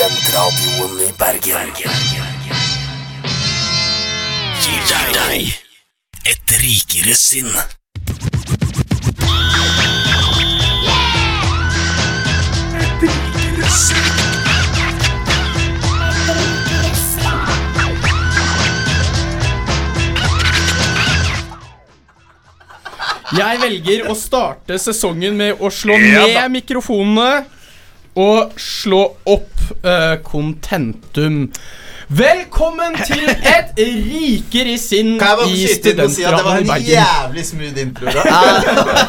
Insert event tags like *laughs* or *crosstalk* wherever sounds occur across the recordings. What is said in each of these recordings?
Studentradioen i Bergen. Gir deg et rikere sinn. Et rikere sinn. Jeg velger å starte sesongen med å slå ned mikrofonene og slå opp kontentum. Contentum. Velkommen til et rikere sinn Kan jeg bare i skyte inn og si at det var i en jævlig smooth intro? Da.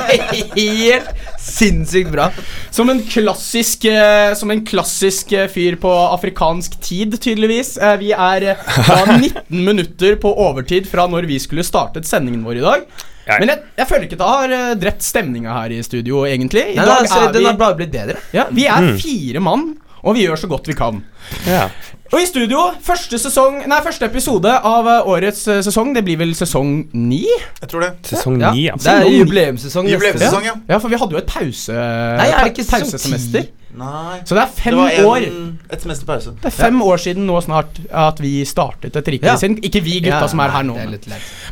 *laughs* Helt sinnssykt bra. Som en klassisk eh, Som en klassisk eh, fyr på afrikansk tid, tydeligvis. Eh, vi er eh, da 19 *laughs* minutter på overtid fra når vi skulle startet sendingen vår i dag. Jeg- Men jeg, jeg føler ikke at det har eh, drept stemninga her i studio, egentlig. I Nei, dag altså, er den vi har bare blitt bedre. Ja, vi er fire mann, og vi gjør så godt vi kan. Ja. Og i studio, første sesong Nei, første episode av eh, årets eh, sesong. Det blir vel sesong ni? Jeg tror det. Sesong ni, ja. det er jubileumssesong. Jubileumssesong, ja. Ja, for vi hadde jo et pause Nei, er det ikke pausesemester. Nei. Så det er fem det var år. et semester pause. Det er fem år siden nå snart at vi startet et rikere Ja. sin Ikke vi gutta Ja, som er her nå. er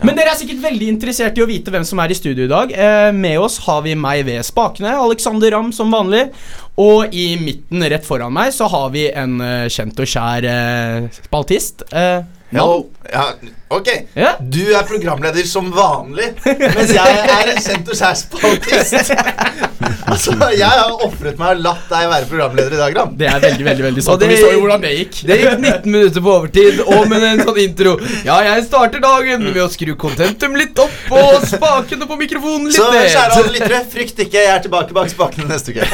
men- dere er sikkert veldig interessert i å vite hvem som er i studio i dag. Eh, med oss har vi meg ved spakene, Alexander Ramm som vanlig. Og i midten rett foran meg så har vi en uh, kjent og kjær uh, spaltist. Eh, Hello. Ja, ok. Ja. Du er programleder som vanlig, *laughs* mens jeg er en kjent og skjær spaltist. *laughs* altså, jeg har ofret meg og latt deg være programleder i dag, Ram. Det er veldig, veldig veldig sant. Og Og det- vi så jo hvordan det gikk. Det gikk 19 minutter på overtid, og med en sånn intro. Ja, jeg starter dagen ved å skru contentum litt opp og spakene på mikrofonen litt Så kjære alle ned. lyttere, *laughs* frykt ikke, jeg er tilbake bak spakene neste uke.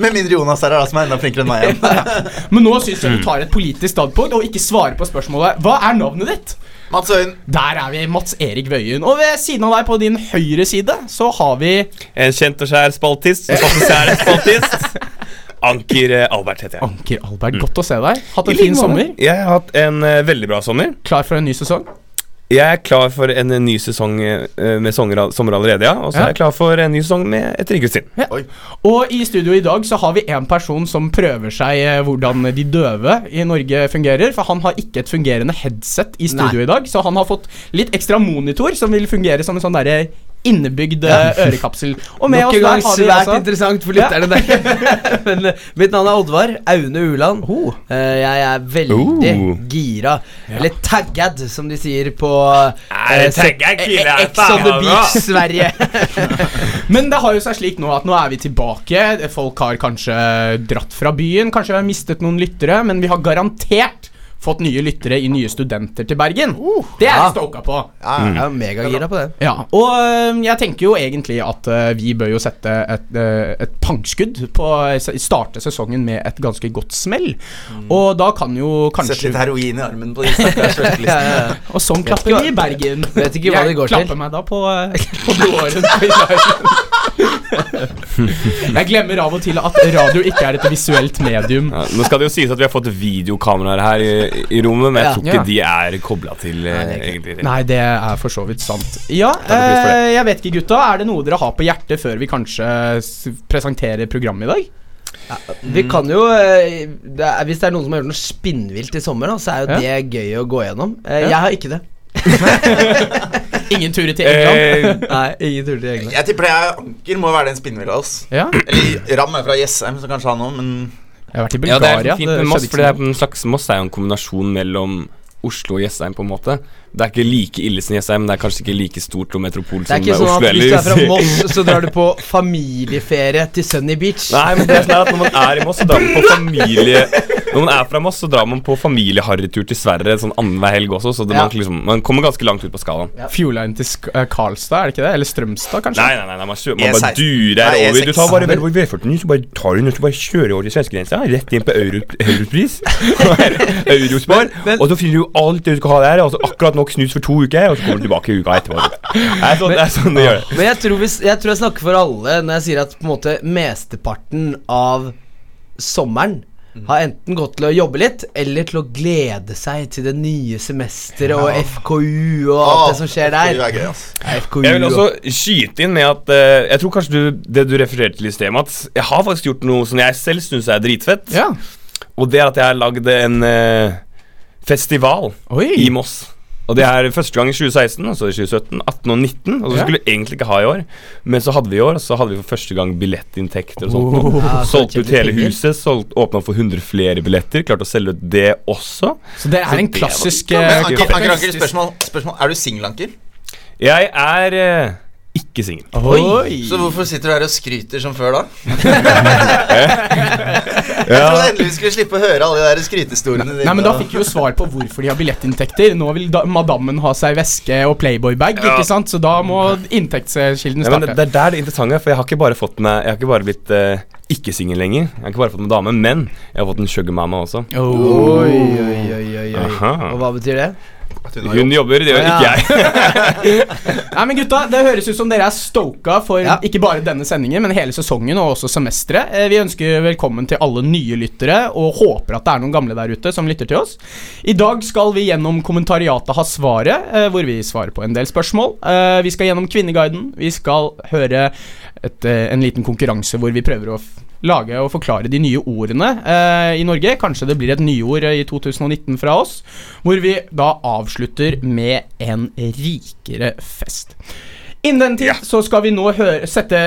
Med mindre Jonas er her, som er enda flinkere enn meg igjen. Men nå syns jeg du tar et politisk standpunkt og ikke svarer på spørsmålet Hva er navnet ditt? Mats Øyen. Der er vi, Mats Erik Wøien. Og ved siden av deg på din høyre side så har vi En kjent og skjær spaltist som faktisk er en spaltist. Anker eh, Albert heter jeg. Anker Albert. Godt å se deg. Hatt en fin sommer. Jeg har hatt en eh, veldig bra sommer. Klar for en ny sesong? Jeg er klar for en ny sesong eh, med sommer, sommer allerede, ja. Og så Ja. er jeg klar for en ny sesong med Et sinn. Oi. Og i studio i dag så har vi en person som prøver seg eh, hvordan de døve i Norge fungerer. For han har ikke et fungerende headset i studio Nei. i dag, så han har fått litt ekstra monitor som vil fungere som en sånn derre innebygd ja. ørekapsel. Og med Nok oss gang svært også interessant for lytterne der. *laughs* Men uh, mitt navn er Oddvar Aune Uland. Oh. Eh, jeg er veldig Oh. gira. Eller taggad, som de sier på eh, eh, Ex on the beach. Sverige. *laughs* Men det har jo seg slik nå at nå er vi tilbake. Folk har kanskje dratt fra byen, kanskje vi har mistet noen lyttere, men vi har garantert fått nye lyttere i nye studenter til Bergen. det er ja. jeg stoka på. Ja, Jeg er megagira på det. Ja, og øh, jeg tenker jo egentlig at øh, vi bør jo sette et, øh, et pangskudd på starte sesongen med et ganske godt smell. Og da kan jo Sett Sette litt heroin i armen på de stakkars *laughs* Ja. Og sånn klapper vi i Bergen. vet ikke hva det går til. jeg klapper meg da på, øh, på blodåren. *laughs* *laughs* jeg glemmer av og til at radio ikke er et visuelt medium. Ja, nå skal det jo sies at vi har fått videokameraer her i, i rommet, men jeg tror ikke Ja. de er kobla til eh, Nei, det er egentlig. Nei, det er for så vidt sant. Ja, øh, jeg vet ikke, gutta. Er det noe dere har på hjertet før vi kanskje presenterer programmet i dag? Vi kan jo eh, det er, Hvis det er noen som har gjort noe spinnvilt i sommer, da, så er jo det gøy å gå gjennom. Eh, Ja. Jeg har ikke det. *laughs* *laughs* Ingen turer til England? Eh, Nei, ingen turer til England. Jeg tipper det er Anker må være den spinnvilla oss. Ja, Eller Ram er fra Jessheim, så kanskje han òg, men jeg har vært i Bulgaria. ja, det er fint med Moss, for det er en slags Moss er jo en kombinasjon mellom Oslo og Jessheim, på en måte. Det er ikke like ille som Jessheim, men det er kanskje ikke like stort og metropol som Oslo. Det er ikke sånn Oslo at hvis du er fra Moss, *laughs* så drar du på familieferie til Sunny Beach. Nei, men det er sånn at når man er i Moss, så drar man på familie Når man er fra Moss, så drar man på familieharrytur til Sverre sånn annenhver helg også, så det, Ja. man, liksom, man kommer ganske langt ut på skalaen. Ja. Fjordline til Sk uh, Karlstad, er det ikke det? Eller Strømstad, kanskje? Nei, nei, nei, nei man, kjører, man bare durer Nei, over. Du tar bare vel V49, så bare tar du den, og så bare kjører over til svenskegrensa, rett inn på euro, Europris. *laughs* Eurospar. Og så finner du alt det du skal ha der, og så akkurat nok snus for to uker, og så kommer du tilbake uka etterpå. *laughs* Det er sånn det, er sånn du gjør det. Men jeg tror, hvis, jeg tror jeg snakker for alle når jeg sier at på en måte mesteparten av sommeren har enten gått til å jobbe litt, eller til å glede seg til det nye semesteret og FKU og alt det som skjer der. er gøy. FKU Jeg vil også skyte inn med at uh, Jeg tror kanskje du, det du refererte til i sted, Mats Jeg har faktisk gjort noe som jeg selv syns er dritfett. Ja. Og det er at jeg har lagd en uh, festival Oi. i Moss. Og det er første gang i 2016, og så i 2017, 18 og 19. Og så Ja. skulle vi egentlig ikke ha i år, men så hadde vi i år, og så hadde vi for første gang billettinntekter og sånt. Oh. Ja, Solgte ut hele huset, solgt, åpna for 100 flere billetter. Klarte å selge ut det også. Så det Så er en det klassisk eh, Anker, Anker, Anker, spørsmål, spørsmål. Er du singel, Anker? Jeg er eh, ikke singel. Så hvorfor sitter du her og skryter som før, da? *laughs* *laughs* Jeg trodde endelig vi skulle slippe å høre alle de der skrytehistoriene dine. Nei, men Da fikk vi jo svar på hvorfor de har billettinntekter. Nå vil da, madammen ha seg veske og Playboy-bag, Ja. ikke sant? så da må inntektskilden Ja, men det, starte. det er der det interessante er, for jeg har ikke bare fått meg Jeg har ikke bare blitt uh, ikke singel lenger. Jeg har ikke bare fått meg dame, men jeg har fått en sugar mama også. Oi, oi, oi, oi, oi. Og hva betyr det? Hun jobber, det gjør Ja. ikke jeg. *laughs* Nei, men gutta, Det høres ut som dere er stoka for Ja. ikke bare denne sendingen, men hele sesongen og også semesteret. Eh, Vi ønsker velkommen til alle nye lyttere, og håper at det er noen gamle der ute som lytter til oss. I dag skal vi gjennom kommentariatet ha svaret, eh, hvor vi svarer på en del spørsmål. Eh, Vi skal gjennom Kvinneguiden. Vi skal høre et, eh, en liten konkurranse hvor vi prøver å f lage og forklare de nye ordene eh, i Norge. Kanskje det blir et nyord eh, i 2019 fra oss, hvor vi da avslutter med en rikere fest. Innen den tid så skal vi nå høre, sette,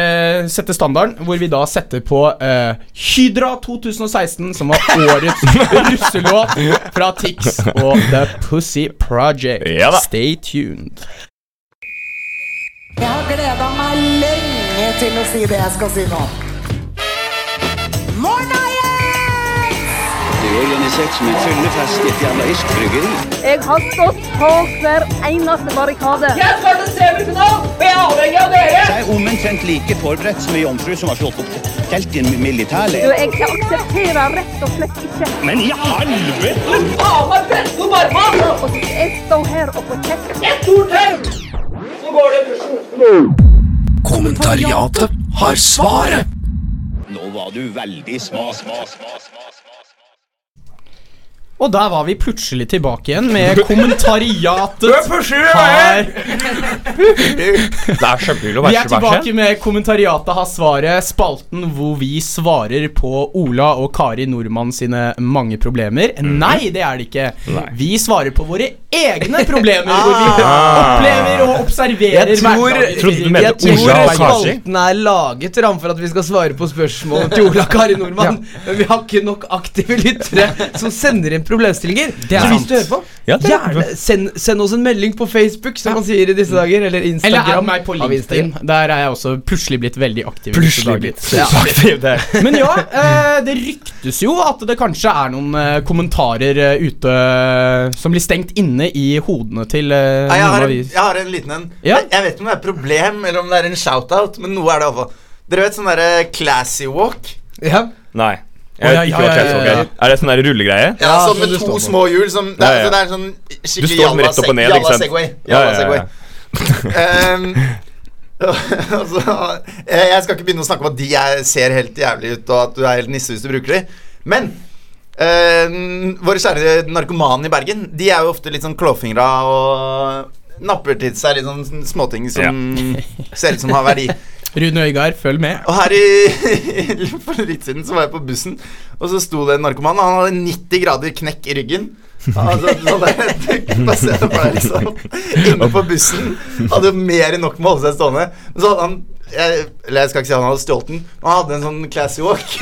sette standarden, hvor vi da setter på eh, Hydra 2016, som var årets *laughs* russelåt fra Tix og The Pussy Project. Ja. Stay tuned. Jeg har gleda meg lenge til å si det jeg skal si nå. Det er organisert som en fyllefest i et jævla irskbryggeri. Jeg har stått på hver eneste barrikade. Jeg skal til semifinalen, og jeg er avhengig av dere! Jeg er omtrent like forberedt som ei jomfru som har slått opp telt i en Du, militærleir. jeg aksepterer rett og slett ikke Men i helvete! Faen meg presse noe barmann! å jeg står her og får kjeft. Et stort tau! Så går det i dusjen. Kommentariatet har svaret. Nå var du veldig sma, sma, sma, sma, sma. Og der var vi plutselig tilbake igjen med kommentariatet *laughs* har Det er kjempehyggelig å Vi er tilbake med kommentariatet har svaret, spalten hvor vi svarer på Ola og Kari Nordmann sine mange problemer. Nei, det er det ikke. Vi svarer på våre egne problemer, hvor vi opplever og observerer Jeg tror, jeg tror spalten er laget Ram, for at vi skal svare på spørsmål til *laughs* Ola Kari Nordmann. Men vi har ikke nok aktive lyttere som sender inn problemstillinger. Det er så hvis du hører på, Ja, er gjerne send, send oss en melding på Facebook, som man sier i disse dager. Eller Eller Instagram. Eller meg på LinkedIn. Der er jeg også plutselig blitt veldig aktiv. Plutselig blitt så aktiv. *laughs* Men ja, eh, det ryktes jo at det kanskje er noen eh, kommentarer eh, ute som blir stengt inne i hodene til uh, ja, jeg, har en, jeg har en liten en. Ja. Jeg, jeg vet ikke om det er et problem eller om det er en shout-out, men noe er det iallfall. Dere vet sånn derre classy walk? Ja. Nei. Jeg vet ikke hva classy Walk ja, ja. er. Er det sånn der rullegreie? Ja, Ja, sånn med to små hjul som Det, Ja, er- ja. det er sånn skikkelig jalla, rett opp og ned, jalla? Segway. Jalla ja, ja. Segway. um, *laughs* altså, jeg skal ikke begynne å snakke om at de er, ser helt jævlig ut, og at du er helt nisse hvis du bruker de. Men ehm, våre kjære narkomane i Bergen, de er jo ofte litt sånn klåfingra og napper til seg litt sånn småting som *laughs* ser ut som har verdi. Rune Øygard, følg med. Og her i *laughs* For litt siden så var jeg på bussen, og så sto det en narkoman. og Han hadde 90 grader knekk i ryggen. Altså, sånn der, du bare se det liksom. Inne på bussen. Hadde jo mer enn nok med å holde seg stående. Men så hadde han jeg, Eller jeg skal ikke si han hadde stjålet den, men han hadde en sånn classy walk.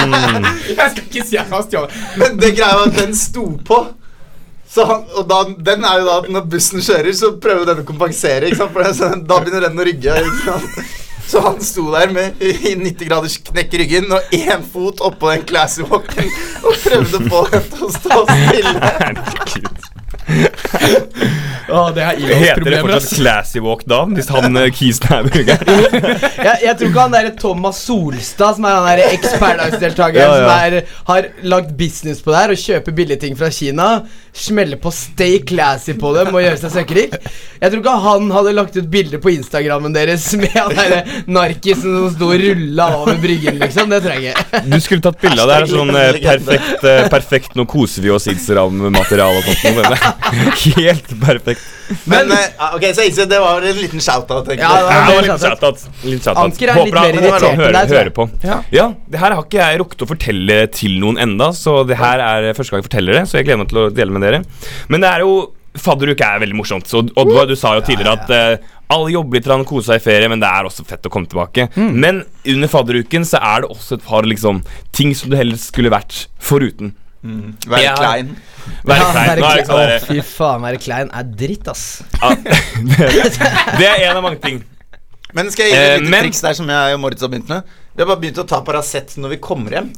*laughs* Jeg skal ikke si han hadde stjålet. Men det greia var at den sto på. Så han, og da, den er jo da Når bussen kjører, så prøver den å kompensere. For det, så da begynner den å rygge. Så han sto der med i 90 graders knekk i ryggen og én fot oppå den classy walken og prøvde å få den til å stå stille. Det er Heter det fortsatt ass. Classy Walk Down Hvis han uh, kisen er burgeren? *laughs* jeg, jeg tror ikke han derre Thomas Solstad, som er han derre eks-Paradise-deltakeren, Ja, som er, har lagd business på det her og kjøper billige ting fra Kina, smeller på stay classy på dem og gjøre seg søkkrik. Jeg tror ikke han hadde lagt ut bilder på Instagrammen deres med han derre narkisen som sto og rulla over bryggen, liksom. Det tror jeg. Du skulle tatt bilde av det. her Sånn eh, perfekt, eh, perfekt Nå koser vi oss Instagram-materiale og sånt. er *laughs* Helt perfekt. Men, eh, ok, så det var en liten shout-out. Ja, det var en liten shout-out shoutout. Litt. Anker er litt mer irritert enn deg, tror jeg. Ja. det her har ikke jeg rukket å fortelle til noen enda, så det her er første gang jeg forteller det. Så jeg gleder meg til å dele med dere. Men det er jo Fadderuke er veldig morsomt. Så Oddvar, du sa jo tidligere at uh, alle jobber litt, koser seg i ferie, men det er også fett å komme tilbake. Men under fadderuken så er det også et par liksom ting som du helst skulle vært foruten. Være Ja. klein. Være Ja, klein. være Nå er klein. det sånn Å, fy faen, være klein er dritt, ass. Ja, *laughs* det, det er en av mange ting. Men skal jeg gi deg Eh, lite triks der som jeg og Moritz har begynt med? Vi har bare begynt å ta Paracet når vi kommer hjem.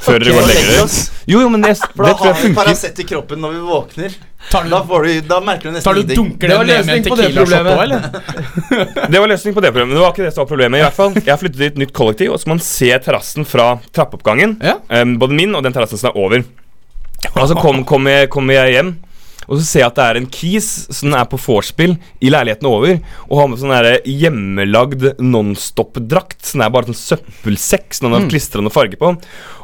Før dere går og legger dere. Jo, jo, men det, For det da tror jeg har vi. Paracet i kroppen når vi våkner. Tar du, Da, får du, da merker du nesten tar du ingenting. dunker Det var den ned med en løsning på det tequila-shot problemet. òg, eller? *laughs* Det var løsning på det problemet. Det var ikke det som var problemet. i hvert fall Jeg har flyttet til et nytt kollektiv, og så må man se terrassen fra trappeoppgangen. Ja. Um, både min og den terrassen som er over. *laughs* Og så kom- kommer jeg, kommer jeg hjem, og så ser jeg at det er en kis som er på vorspiel i leiligheten over, og har med sånn der hjemmelagd Nonstop-drakt. Sånn er bare sånn søppelsekk som han har klistrende farge på.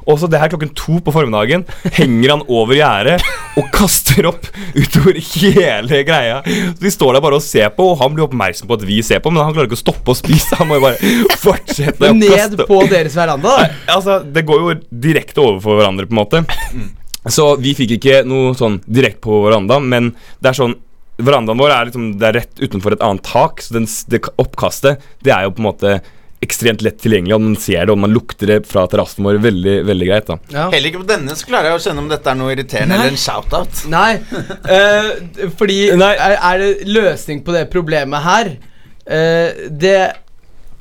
Og så det her klokken to på formiddagen henger han over gjerdet og kaster opp utover hele greia. Så Vi står der bare og ser på, og han blir oppmerksom på at vi ser på, men han klarer ikke å stoppe å spise. Han må jo bare fortsette å Ned på deres veranda, da. Altså, det går jo direkte overfor hverandre, på en måte. Så vi fikk ikke noe sånn direkte på veranda, men det er sånn Verandaen vår er liksom Det er rett utenfor et annet tak, så den, det oppkastet Det er jo på en måte ekstremt lett tilgjengelig, og man ser det, og man lukter det fra terrassen vår veldig veldig greit. da Ja. Heller ikke på denne så klarer jeg å skjønne om dette er noe irriterende eller en shout-out. Nei, uh, *laughs* fordi Nei. Er, er det løsning på det problemet her? Uh, det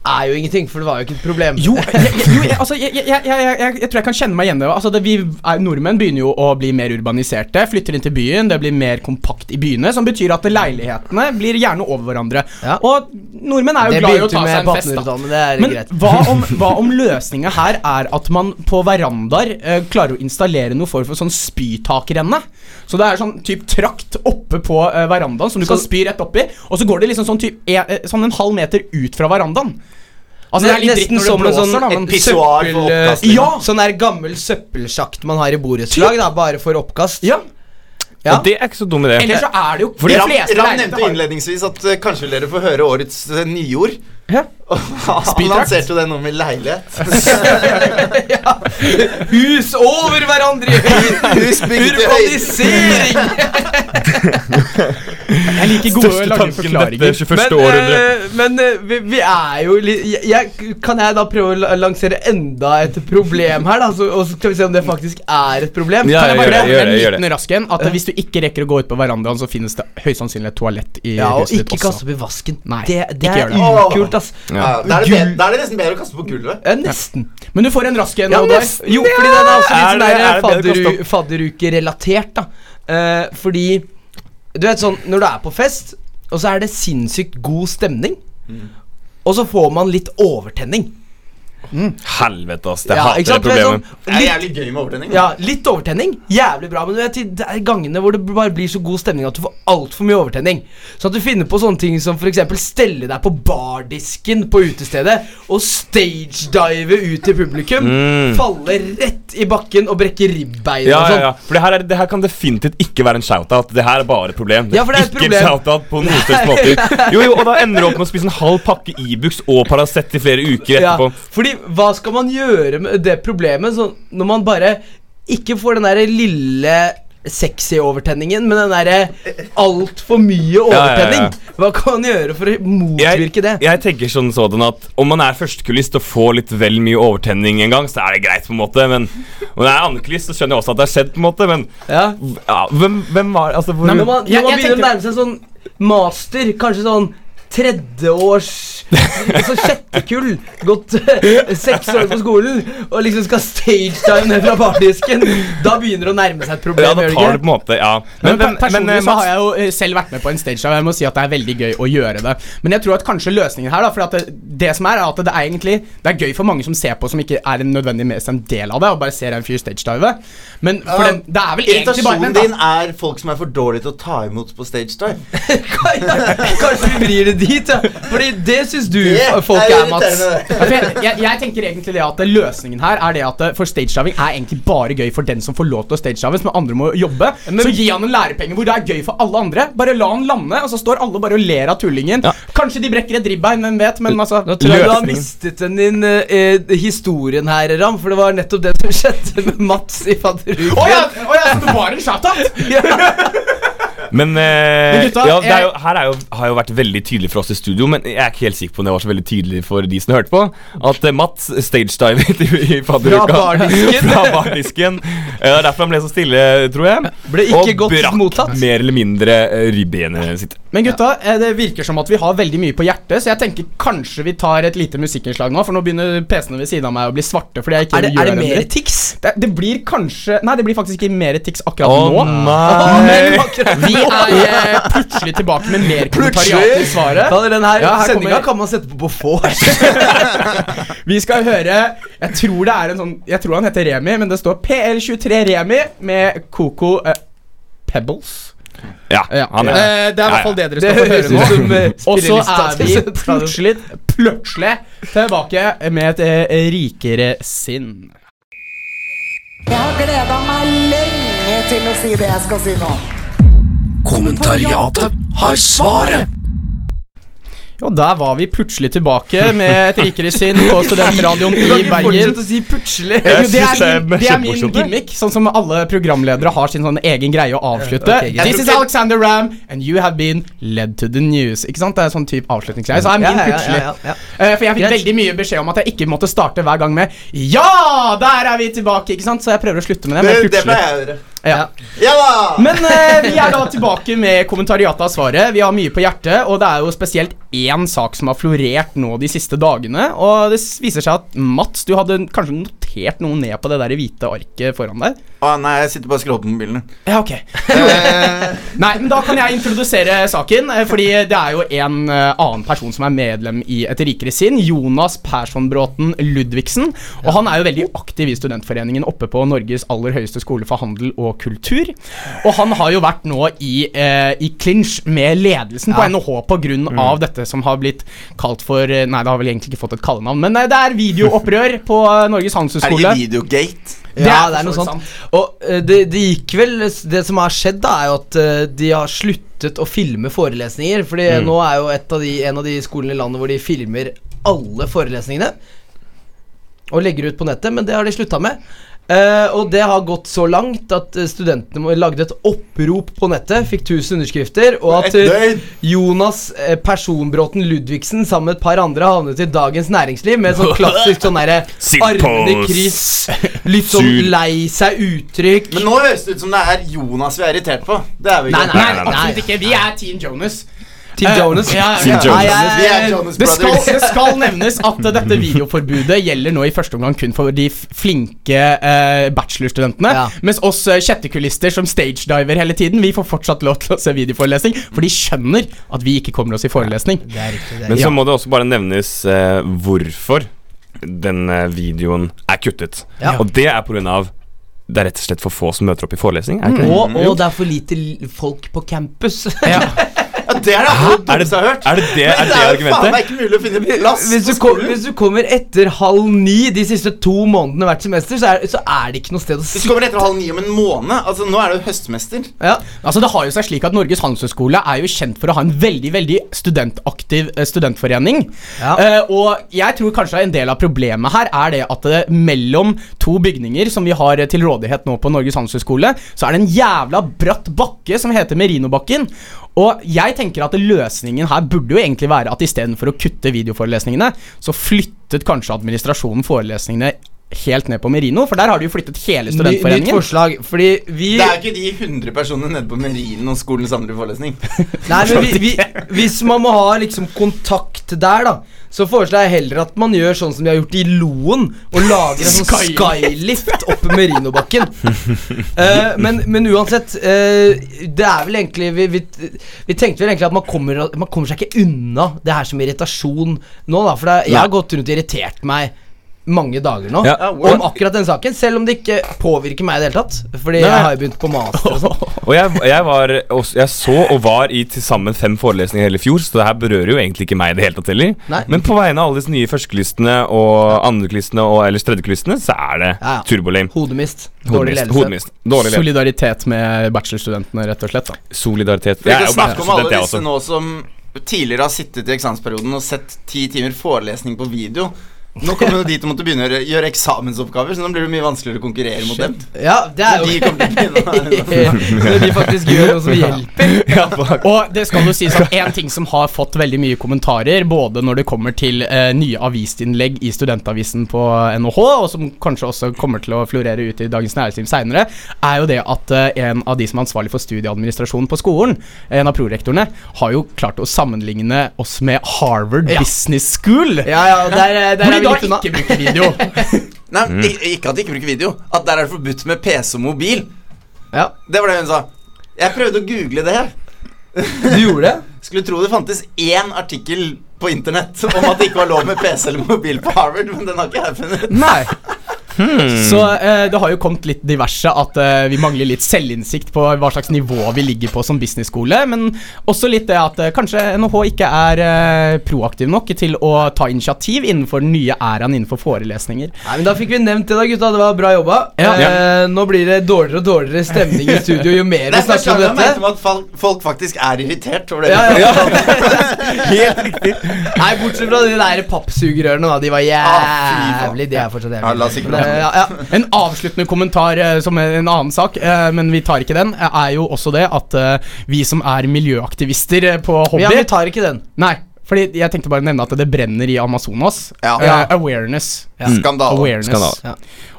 er jo ingenting, for det var jo ikke et problem. Jo, *laughs* jeg, jo, jeg, altså, jeg, jeg, tror jeg kan kjenne meg igjen i. Altså, det vi er, nordmenn begynner jo å bli mer urbaniserte. Flytter inn til byen, det blir mer kompakt i byene. Som betyr at leilighetene blir gjerne over hverandre. Ja. Og nordmenn er jo det glad i å ta seg en fest. da men det Men hva om, *laughs* hva om løsninga her er at man på verandaer uh, klarer å installere noe form for sånn spytakrenne? Så det er sånn typ trakt oppe på uh, verandaen som du kan spy rett oppi, og så går det liksom sånn, typ, e, sånn en halv meter ut fra verandaen. Altså det er litt dritt Nesten når det som en blåser, sånn da, men pissoar for søppel... Ja! Sånn der gammel søppelsjakt man har i borettslag, bare for oppkast. ja. Ja. Og det er ikke så dum idé. Ellers så er det jo De Ram, Ram nevnte innledningsvis at uh, kanskje vil dere få høre årets uh, nyord. Ja. Han lanserte jo det nå med leilighet. *laughs* ja. Hus over hverandre! Hus. Urbanisering! *laughs* Jeg liker gode Største lange tanken forklaringer. dette 21. Men, århundre. eh, men eh, vi, vi er jo litt jeg, Kan jeg da prøve å lansere enda et problem her, da? Så, og så skal vi se om det faktisk er et problem? Ja, Kan jeg gjør bare det, gjør det, gjør liten rask en? At hvis du ikke rekker å gå ut på verandaen, så finnes det høyst sannsynlig et toalett i Ja, og huset ditt ikke kast opp i vasken. Nei, det det er ukult, ass. Ja, da, er det da er det nesten bedre å kaste på gulvet. Ja, nesten. Men du får en rask en. Ja, Oddvar. nesten. Jo, fordi den er også litt Er sånn det- er det bedre å fadderu, kaste fadderukerelatert, da. Eh, fordi Du vet sånn, når du er på fest, og så er det sinnssykt god stemning, og så får man litt overtenning. Helvete, ass. Jeg Ja, hater det problemet. sånn, Det er jævlig gøy med overtenning. ja, litt overtenning. Jævlig bra. Men vet, det er gangene hvor det bare blir så god stemning at du får altfor mye overtenning. Så at du finner på sånne ting som f.eks. stelle deg på bardisken på utestedet og stagedive ut til publikum. Mm. Falle rett i bakken og brekke ribbeinet Ja, og ja, sånn. ja. For det her, er, det her kan definitivt ikke være en shout-out. Det her er bare et problem. Ja, for det er et ikke problem. shout-out på noen slags måte. Jo, jo, og da ender du opp med å spise en halv pakke Ibux og Paracet i flere uker Ja, fordi hva skal man gjøre med det problemet så når man bare ikke får den der lille sexy overtenningen, men den derre altfor mye overtenning? Hva kan man gjøre for å motvirke det? Jeg tenker sånn sådan at Om man er førstekulist og får litt vel mye overtenning en gang, så er det greit, på en måte. Men om det er andrekulist, så skjønner jeg også at det har skjedd, på en måte. Men Ja. ja, hvem, hvem var Altså, hvor Når man, når man jeg begynner å nærme seg sånn master, kanskje sånn tredjeårs Altså sjette kull, gått eh, seks år på skolen, og liksom skal stagedive ned fra bardisken, da begynner det å nærme seg et problem. Ja, da det tar det på en måte Ja. Men, Men, men, personlig men, eh, så har jeg jo eh, selv vært med på en stage og jeg må si at det er veldig gøy å gjøre det. Men jeg tror at kanskje løsningen her, da For at det, det som er, er at det er egentlig Det er gøy for mange som ser på, som ikke er en nødvendig mest en del av det, og bare ser en fyr stagedive. Men for uh, den, det er vel egentlig bare Irritasjonen din er folk som er for dårlige til å ta imot på stage dive. *laughs* Kanskje vi vrir det dit, ja. Fordi det syns du Det folk er Mats. *laughs* Ja, jeg, jeg, jeg tenker egentlig det at løsningen her er det at eh, for stagediving er egentlig bare gøy for den som får lov til å stagedive, som andre må jobbe. så gi han en lærepenge hvor det er gøy for alle andre. Bare la han lande, og så står alle bare og ler av tullingen. Kanskje de brekker et ribbein, hvem vet, men altså Nå tror jeg du har mistet den din eh, eh, historien her, Ram. For det var nettopp det som skjedde med Mats i fadderuken. Å ja, oh, ja, så det var en shout-out! *laughs* *laughs* Men, eh, Men gutta, ja, det er jo, her er jo, har jo vært veldig tydelig for oss i studio, men jeg er ikke helt sikker på om det var så veldig tydelig for de som hørte på, at eh, Mats stagedivet *laughs* i, i fadderuka. Fra bardisken. *laughs* Fra bardisken. Det derfor han ble så stille, tror jeg. Ble ikke og godt brakk mottatt. mer eller mindre eh, ribbenet sitt. Men gutta, det virker som at vi har veldig mye på hjertet, så jeg tenker kanskje vi tar et lite musikkinnslag nå, for nå begynner PC-ene ved siden av meg å bli svarte fordi jeg ikke Er det, gjør er det mer tics? Det, det blir kanskje Nei, det blir faktisk ikke mer tics akkurat Å nå. nei! Vi er eh, plutselig tilbake med mer kommentariat i svaret. Ja, den her Ja, her sendinga kommer- kan man sette på på vors. *laughs* Vi skal høre Jeg tror det er en sånn Jeg tror han heter Remi, men det står PL23 Remi med Coco uh, Pebbles. Ja, Ja. han er Eh, det er i hvert fall det dere Det skal få høre nå. Og så er vi plutselig, plutselig tilbake med et rikere sinn. Jeg har gleda meg lenge til å si det jeg skal si nå. Kommentariatet har svaret. Og der var vi plutselig tilbake med et rikere sinn på studentradioen i Bergen. Å si plutselig. Jo, Det er, min, det er min gimmick, sånn som alle programledere har sin sånn egen greie å avslutte. This is Alexander Ram, and you have been led to the news. Ikke sant? Det er sånn type avslutningsgreie. Så er min plutselig. Eh, For jeg fikk veldig mye beskjed om at jeg ikke måtte starte hver gang med Ja, der er vi tilbake! Ikke sant? Så jeg prøver å slutte med det. Det, Men plutselig ja. Ja da! Men eh, vi er da tilbake med kommentariatet av svaret. Vi har mye på hjertet, og det er jo spesielt én sak som har florert nå de siste dagene. Og det viser seg at Mats, du hadde kanskje notert noe ned på det der hvite arket foran deg? Å, nei, jeg sitter bare og scroller på mobilen. Ja, ok. Eh, *laughs* Nei, men da kan jeg introdusere saken, eh, fordi det er jo en eh, annen person som er medlem i Et rikere sinn, Jonas Persson-Bråten Ludvigsen. Og han er jo veldig aktiv i studentforeningen oppe på Norges aller høyeste skole for handel og kultur. Og han har jo vært nå i, eh, i clinch med ledelsen på NHH på grunn av dette som har blitt kalt for Nei, det har vel egentlig ikke fått et kallenavn, men det er videoopprør på eh, Norges er det ikke Videogate? Det ja, det er noe sånt. Og eh, det, det gikk vel Det som har skjedd, da, er jo at eh, de har sluttet å filme forelesninger. Fordi nå er jo et av de, en av de skolene i landet hvor de filmer alle forelesningene. Og legger ut på nettet, men det har de slutta med. Eh, og det har gått så langt at eh, studentene lagde et opprop på nettet, fikk 1000 underskrifter, og at eh. Jonas eh, Personbråten Ludvigsen sammen med et par andre havnet i Dagens Næringsliv med sånn klassisk sånn derre *laughs* armene i kryss, litt sånn lei seg-uttrykk. Men nå høres det ut som det er Jonas vi er irritert på. Det er vi ikke. Nei, Nei, nei, nei. absolutt ikke. Vi er Team Jonas. Team Eh, Jonas. ja, Team. Jonas. Nei, jeg- det, skal, det skal nevnes at dette *laughs* videoforbudet gjelder nå i første omgang kun for de flinke uh, bachelorstudentene. Ja. Mens oss eh, kjettekulister som stagediver hele tiden, vi får fortsatt lov til å se videoforelesning. For de skjønner at vi ikke kommer oss i forelesning. Det er riktig. Det Men så må det også bare nevnes uh, hvorfor den videoen er kuttet. Ja. Og det er på grunn av det er rett og slett for få som møter opp i forelesning. Er det? og, og det er for lite folk på campus. Ja. *laughs* Det er det dummeste jeg har hørt. er det det, er det det er jo faen argumentet? meg ikke mulig å finne plass Hvis du, kom, hvis du kommer etter halv ni de siste to månedene hvert semester, så er, så er det ikke noe sted å Hvis du kommer etter halv ni om en måned Altså, Nå er det jo høstmester. Ja. Altså Det har jo seg slik at Norges handelshøyskole er jo kjent for å ha en veldig veldig studentaktiv eh, studentforening. Ja. Uh, og jeg tror kanskje en del av problemet her er det at det mellom to bygninger som vi har eh, til rådighet nå på Norges handelshøyskole, så er det en jævla bratt bakke som heter Merinobakken. Og jeg tenker at løsningen her burde jo egentlig være at istedenfor å kutte videoforelesningene, så flyttet kanskje administrasjonen forelesningene helt ned på Merino, for der har de jo flyttet hele studentforeningen. nytt forslag, fordi vi Det er jo ikke de 100 personene nede på Merino og skolen samler i forelesning. *laughs* Nei, men vi, vi, Hvis man må ha liksom kontakt der, da, så foreslår jeg heller at man gjør sånn som de har gjort i Loen, og lager en sånn skylift oppe Merinobakken. uh, men, men uansett, uh, det er vel egentlig vi, vi, vi tenkte vel egentlig at man kommer, man kommer seg ikke unna det her som irritasjon nå, da. For det, jeg har gått rundt og irritert meg mange dager nå Ja. om akkurat den saken, selv om det ikke påvirker meg i det hele tatt. Fordi Nei. jeg har jo begynt på master og sånn. *laughs* Og jeg, jeg, var, også, jeg så og var i til sammen fem forelesninger hele fjor, så det her berører jo egentlig ikke meg i det hele tatt heller. Nei. Men på vegne av alle disse nye førstekulistene og andrekulistene og ellers tredjekulistene, så er det Ja, ja. turbolame. Hodemist. Dårlig Hodemist. ledelse. Hodemist. Dårlig ledelse. Solidaritet med bachelorstudentene, rett og slett. da Solidaritet. Jeg er jo bachelorstudent, jeg også. nå som tidligere har sittet i eksamensperioden og sett ti timer forelesning på video. Nå kommer jo de til å måtte begynne å gjøre, gjøre eksamensoppgaver, så nå blir det mye vanskeligere å konkurrere mot dem. Ja, det er jo begynne *laughs* Når de faktisk gjør noe som hjelper. Og det skal jo sies at en ting som har fått veldig mye kommentarer, både når det kommer til eh, nye avisinnlegg i studentavisen på NHH, og som kanskje også kommer til å florere ut i Dagens Næringsliv seinere, er jo det at eh, en av de som er ansvarlig for studieadministrasjon på skolen, en av prorektorene, har jo klart å sammenligne oss med Harvard Ja. Business School. Ja, ja, der, der Hvor er vi da ikke bruker video. *laughs* Nei, mm. ikke at de ikke bruker video. At der er det forbudt med PC og mobil. Ja, Det var det hun sa. Jeg prøvde å google det her. du gjorde det? *laughs* Skulle tro det fantes én artikkel på internett om at det ikke var lov med PC eller mobil på Harvard, men den har ikke jeg funnet. Nei. Så eh, det har jo kommet litt diverse at eh, vi mangler litt selvinnsikt på hva slags nivå vi ligger på som businessskole, men også litt det at eh, kanskje NHH ikke er eh, proaktiv nok til å ta initiativ innenfor den nye æraen innenfor forelesninger. Nei, men Da fikk vi nevnt det, da, gutta. Det var bra jobba. Ja. Eh, nå blir det dårligere og dårligere stemning i studio jo mer vi snakker om jeg dette. om at folk, folk faktisk er irritert over det. Ja, ja, ja. *laughs* Helt riktig. Nei, bortsett fra de der pappsugerørene, da. De var Ah, jævlig. De er fortsatt jævlig. Ja, la oss ikke ja, ja. En avsluttende kommentar eh, som en annen sak, eh, men vi tar ikke den, eh, er jo også det at eh, vi som er miljøaktivister eh, på hobby ja, vi tar ikke den. Nei, fordi jeg tenkte bare å nevne at det brenner i Amazonas. Ja. Uh, awareness. Skandale. Awareness. Skandale. Ja.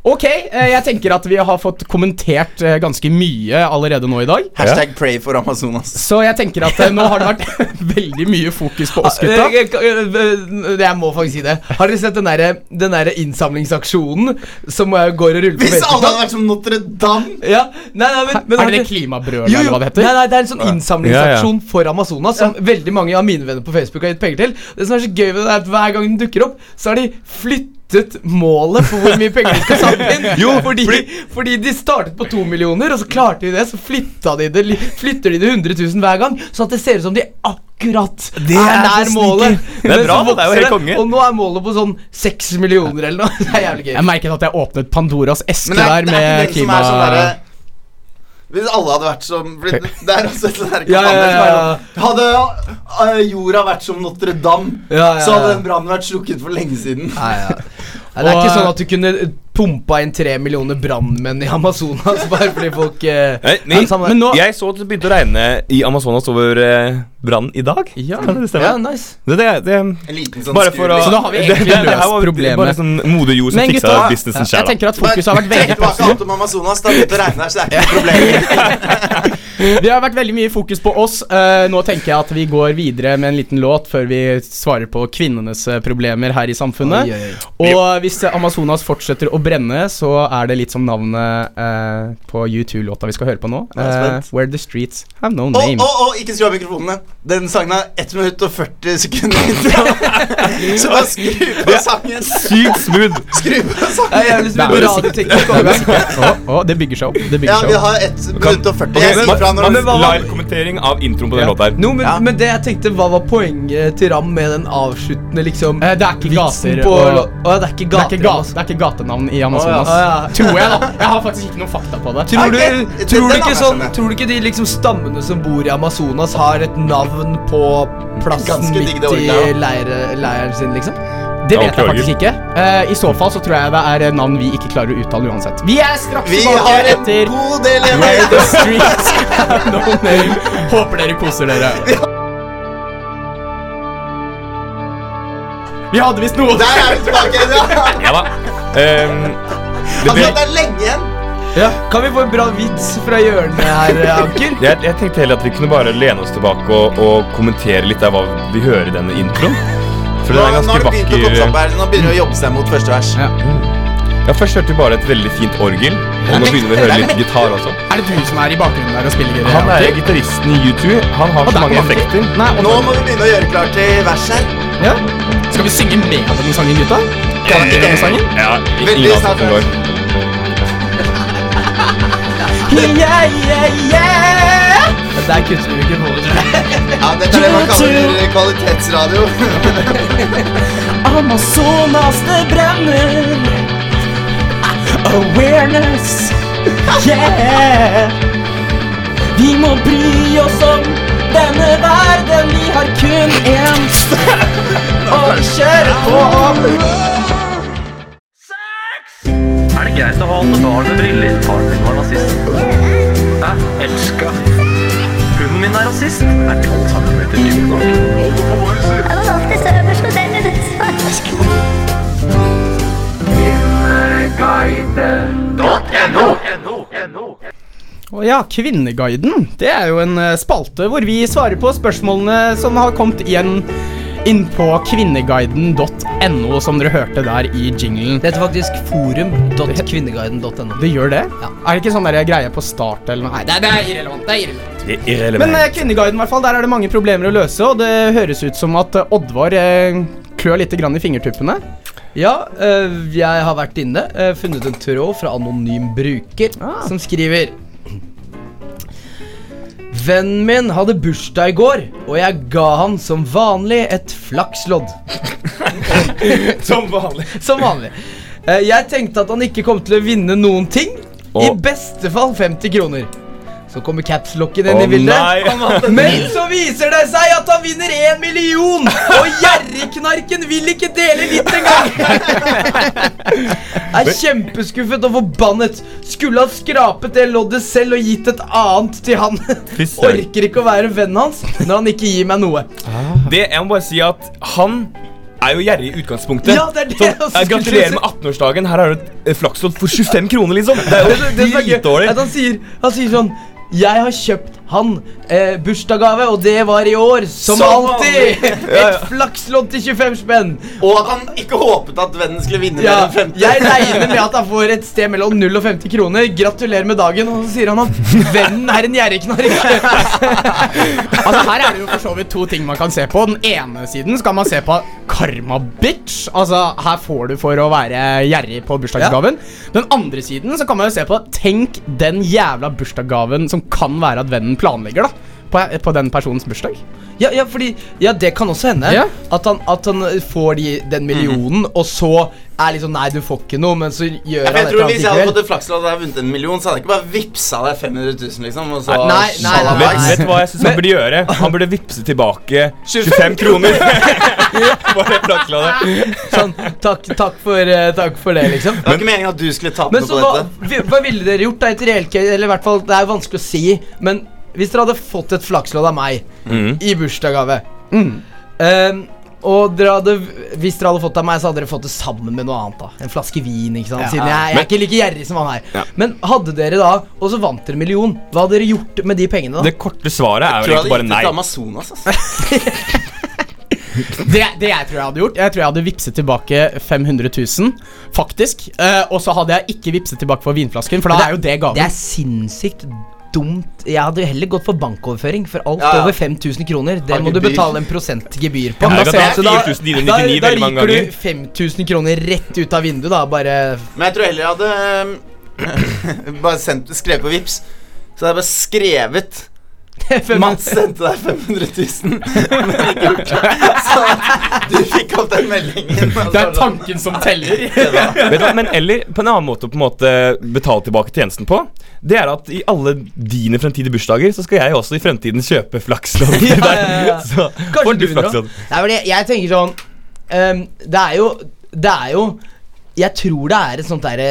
Ok, eh, jeg tenker at vi har fått kommentert eh, ganske mye allerede nå i dag. Hashtag pray for Amazonas. Så jeg tenker at eh, nå har det vært *laughs* veldig mye fokus på oss gutta. Jeg må faktisk si det. Har dere sett den derre den der innsamlingsaksjonen som går og ruller på Hvis alle hadde vært som Notre-Dame! Ja, nei, nei, men, men Er det klimabrølet, eller hva det heter? Nei, nei, det er en sånn innsamlingsaksjon for Amazonas som veldig mange av mine venner på Facebook har gitt penger til. Det som er så gøy med det, er at hver gang den dukker opp, så har de flyttet målet for hvor mye penger de skal samle inn. *laughs* Jo, fordi, fordi de startet på to millioner, og så klarte de det. Så flytta de det, flytter de det 100 000 hver gang, så at det ser ut som de akkurat Det er nær målet. Det er bra, det er jo helt konge. Og nå er målet på sånn seks millioner eller noe. *laughs* Det er jævlig gøy. Jeg merket at jeg åpnet Pandoras eske er, der er med som klima... er sånn Hvis alle hadde vært som Det er også et sånt der *laughs* Ja, ja, er ja. sånn, Hadde uh, jorda vært som Notre-Dame, Ja, ja, så hadde den brannen vært slukket for lenge siden. Nei, ja. Nei, det er ikke sånn at du kunne pumpa inn tre millioner brannmenn i Amazonas *laughs* bare fordi folk uh, Nei, men nå- Jeg så at det begynte å regne i Amazonas over uh, brannen i dag. Ja. Kan det Ja, nice. Det, det, det, En liten sånn bare for å Så da har vi *laughs* det- egentlig det- det løst problemet. Bare sånn moder jord som Men fiksa gutta, businessen jeg sjæl. tenker at fokuset har vært veldig på alt om Amazonas. Det har begynt å regne her, så det er ikke noe problem. *laughs* Vi har vært veldig mye fokus på oss. Uh, nå tenker jeg at vi går videre med en liten låt før vi svarer på kvinnenes eh, problemer her i samfunnet. Oi, oi. Og hvis Amazonas fortsetter å brenne, så er det litt som navnet uh, på U2-låta vi skal høre på nå. Jeg spent. Where the Streets Have No Å, Name. å, å, ikke skru av mikrofonene. Den sangen er 1 minutt og 40 sekunder. *laughs* Så bare skru på sangen. Sykt smooth. Skru på Det er sangen. jævlig Det er smooth jo radioteknisk overgang. Å, det bygger seg opp. Det Ja, bygger vi seg opp. har 1 minutt og 40. Jeg Ok, sier fra når men- det Live-kommentering av introen på den Ja. låta her. No, men, Ja. men det jeg tenkte, hva var poenget til Ram med den avsluttende liksom Eh, det er ikke gater på og- Å det er ikke Det er ikke, det er ikke gatenavn i Amazonas. Å, ja. Å, ja. Tror jeg, da. Jeg har faktisk ikke noe fakta på det. Tror du, okay. tror, du ikke sånn, tror du ikke de liksom stammene som bor i Amazonas, har et navn på plassen midt i leiren sin, liksom? Det vet jeg faktisk ikke. Uh, I så fall så tror jeg det er navn vi ikke klarer å uttale uansett. Vi er straks Vi tilbake etter god del Where the streets have no name. Håper dere koser dere. Vi hadde visst noe. Der er vi tilbake igjen, ja. Ja da. Um, det, Altså, det er lenge igjen. Ja. Kan vi få en bra vits fra hjørnet her, Anker? *laughs* jeg, jeg tenkte heller at vi kunne bare lene oss tilbake og, og kommentere litt av hva vi hører i denne introen. For Nå, den er nå ganske vakker. her. Nå begynner det å jobbe seg mot første vers. Ja. Ja, Først hørte vi bare et veldig fint orgel, og nå begynner vi å høre litt gitar også. *laughs* Er det du som er i bakgrunnen der og spiller? gitar? Han er gitaristen i U2. Han har så mange effekter. Nei, og Nå må vi begynne å gjøre klart til vers her. ja. Skal vi synge med på den sangen, gutta? Kan ikke denne sangen? Ja, ingen snart, går. Yeah, yeah, yeah. Der kutter vi mikrofonen, tror jeg. Ja, dette er det man kaller kvalitetsradio. *laughs* Amazonas, det brenner. Awareness, yeah. Vi må bry oss om denne verden. Vi har kun én *laughs* og vi kjører på. Er som å barn med briller? Faren min var nazist. Jeg elska. Hunden min er rasist. Er de alle dyp nok? Han alltid øverst og den er svart. Å ja, Kvinneguiden. Det er jo en eh, spalte hvor vi svarer på spørsmålene som har kommet igjen inn på kvinneguiden.no, som dere hørte der i jinglen. Det heter faktisk forum.kvinneguiden.no. Det gjør det? Ja. Er det ikke sånn der greie på start eller noe? Nei, det er, det er irrelevant. Det er irrelevant. Det er irrelevant. Men eh, Kvinneguiden, i hvert fall, der er det mange problemer å løse, og det høres ut som at eh, Oddvar eh, klør litt grann i fingertuppene. Ja, øh, jeg har vært inne, øh, funnet en tråd fra anonym bruker Ah. som skriver Vennen min hadde bursdag i går, og jeg ga han som vanlig et flakslodd. *laughs* Som vanlig. Som vanlig. Eh, jeg tenkte at han ikke kom til å vinne noen ting. I beste fall 50 kroner. Så kommer capslocken inn oh, i bildet. nei. Men så viser det seg at han vinner én million! Og gjerrigknarken vil ikke dele litt engang! Jeg Er kjempeskuffet og forbannet. Skulle ha skrapet det loddet selv og gitt et annet til han. Orker ikke å være vennen hans når han ikke gir meg noe. Det, jeg må bare si at han er jo gjerrig i utgangspunktet. Ja, det er det Sånn, jeg Gratulerer med 18-årsdagen. Her har du et flakslodd for 25 kroner, liksom. Det er *laughs* Det, det, det jo dritdårlig. at han sier, han sier sånn Jeg har kjøpt han eh, bursdagsgave, og det var i år, som, Som alltid. *laughs* Ja, ja. Et flakslodd til 25 spenn. Og at han ikke håpet at vennen skulle vinne Ja, mer enn 50. jeg regner med at han får et sted mellom 0 og 50 kroner. Gratulerer med dagen. Og så sier han at vennen er en gjerrigknark. *laughs* Altså Her er det jo for så vidt to ting man kan se på. Den ene siden skal man se på karma bitch. Altså Her får du for å være gjerrig på bursdagsgaven. Den andre siden så kan man jo se på Tenk den jævla bursdagsgaven som kan være at vennen planlegger, da. På, på den personens bursdag. Ja, ja, fordi Ja, det kan også hende. Ja. At, han, at han får de, den millionen, og så er liksom Nei, du får ikke noe, men så gjør Ja, han jeg et tror eller Hvis jeg hadde fått likevel. et flakslodd og hadde vunnet en million, så hadde jeg ikke bare vippsa deg 500 000, liksom. Og så Nei, nei, nei, nei. Vet du hva jeg syns han burde gjøre? Han burde vippse tilbake 25 kroner. *laughs* For det. Sånn, takk, takk, for, eh, takk for det, liksom. Det var ikke meningen at du skulle tape Men noe på dette. dette. så hva ville dere gjort da i et reelt case? Eller i hvert fall, det er vanskelig å si, men hvis dere hadde fått et flakslodd av meg mm. i bursdagsgave ehm, Og dere hadde, hvis dere hadde fått det av meg, så hadde dere fått det sammen med noe annet. da En flaske vin, ikke sant? Ja. Siden jeg, jeg Men- er ikke like gjerrig som han her. Ja. Men hadde dere da, og så vant dere en million, hva hadde dere gjort med de pengene da? Det korte svaret er Jeg tror jeg egentlig hadde bare gitt det nei. til Amazonas, altså. *laughs* Det, det jeg tror jeg hadde gjort Jeg tror jeg hadde vippset tilbake 500 000, faktisk. Eh, og så hadde jeg ikke vippset tilbake for vinflasken, for da er jo det gaven. Det er sinnssykt dumt. Jeg hadde heller gått for bankoverføring, for alt Ja, ja. over 5000 kroner. Det må du betale en prosentgebyr på. Ja, da, da, da- ta 4999 da, da ryker du 5000 kroner rett ut av vinduet, da. Bare Men jeg tror heller jeg hadde um, *clears throat* bare sendt, skrevet på Vips Så hadde jeg bare skrevet Mats sendte deg 500 000, men ikke gjort det. Så du fikk opp den meldingen. Det er tanken som teller. *laughs* Vet du hva, Men eller på en annen måte å på en måte betale tilbake tjenesten på, det er at i alle dine fremtidige bursdager så skal jeg også i fremtiden kjøpe flakslodd *laughs* til deg. ja, ja. *laughs* Så får du flakslodd. Nei, men jeg, jeg tenker sånn um, Det er jo Det er jo Jeg tror det er et sånt derre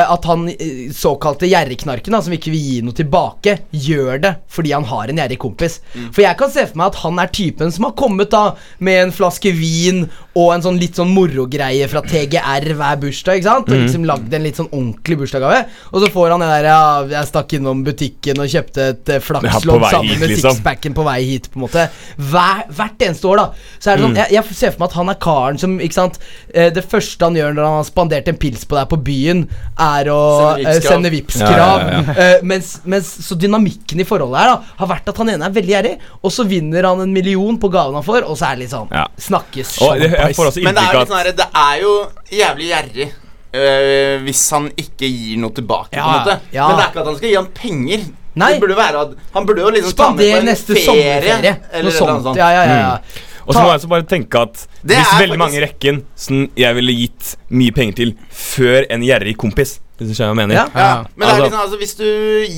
at han eh, såkalte gjerrigknarken, som ikke vil gi noe tilbake, gjør det fordi han har en gjerrig kompis. For jeg kan se for meg at han er typen som har kommet da med en flaske vin og en sånn litt sånn morogreie fra TGR hver bursdag, ikke sant? Og liksom lagd en litt sånn ordentlig bursdagsgave. Og så får han det der Ja, jeg stakk innom butikken og kjøpte et flakslodd Ja, på flakslodd vei sammen hit, med liksom. sixpacken på vei hit, på en måte. Hver, hvert eneste år, da. Så er det sånn, jeg, jeg ser for meg at han er karen som ikke sant eh, Det første han gjør når han har spandert en pils på deg på byen, er å Sende eh, Vipps-krav. Ja, ja, Eh, mens, mens så dynamikken i forholdet her da har vært at han ene er veldig gjerrig, og så vinner han en million på gaven han får, og så er det litt sånn Ja. Snakkes Og det, jeg får også Men det er jo litt sånn her, det er jo jævlig gjerrig øh, hvis han ikke gir noe tilbake. Ja, på en måte ja. Men det er ikke at han skal gi han penger. Nei. Det burde være at Han burde jo liksom ta med på Spander en neste ferie. sommerferie. Eller Noe et eller annet sånt. sånt. Ja, ja, ja, ja. Og så må jeg også bare tenke at Det hvis er veldig mange i rekken som jeg ville gitt mye penger til før en gjerrig kompis Hvis du skjønner hva jeg mener? Ja. Ja, men det er Altså- liksom, altså, hvis du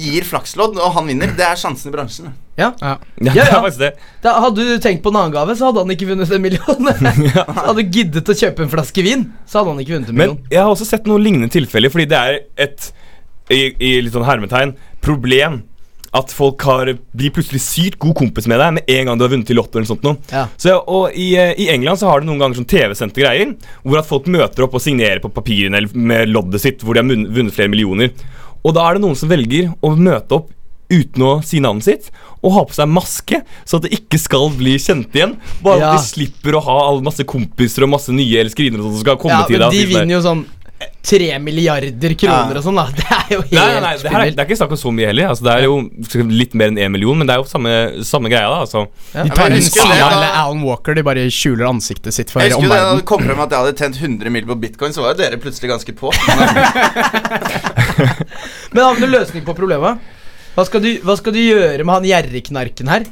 gir flakslodd, og han vinner, det er sjansen i bransjen. ja. Ja. Ja, *laughs* Ja, det er faktisk det. Da hadde du tenkt på en annen gave, så hadde han ikke vunnet en million. *laughs* Hadde du giddet å kjøpe en flaske vin, så hadde han ikke vunnet en million. Men jeg har også sett noen lignende tilfeller, fordi det er et i, i litt sånn hermetegn problem at folk har, blir plutselig sykt god kompis med deg med en gang du har vunnet i Lotto. eller sånt noe. Ja. Så, og i, eh, I England så har du noen ganger sånn TV-sendte greier hvor at folk møter opp og signerer på papirene eller med loddet sitt hvor de har vunnet, flere millioner. Og da er det noen som velger å møte opp uten å si navnet sitt og ha på seg maske, så at det ikke skal bli kjent igjen. Bare Ja. at de slipper å ha masse kompiser og masse nye elskerinner som skal komme Ja, til deg. de vinner jo sånn tre milliarder kroner Ja. og sånn, da. *laughs* Det er jo helt Nei, nei, det, er, det er ikke snakk om så mye heller. Altså, det er jo litt mer enn én million, men det er jo samme, samme greia. da altså. De tar da- eller Alan Walker, de bare skjuler ansiktet sitt for Jeg husker det da det kom frem at jeg hadde tjent 100 mil på bitcoin, så var jo dere plutselig ganske på. *laughs* Men har vi noen løsning på problemet? Hva skal, du, hva skal du gjøre med han gjerrigknarken her?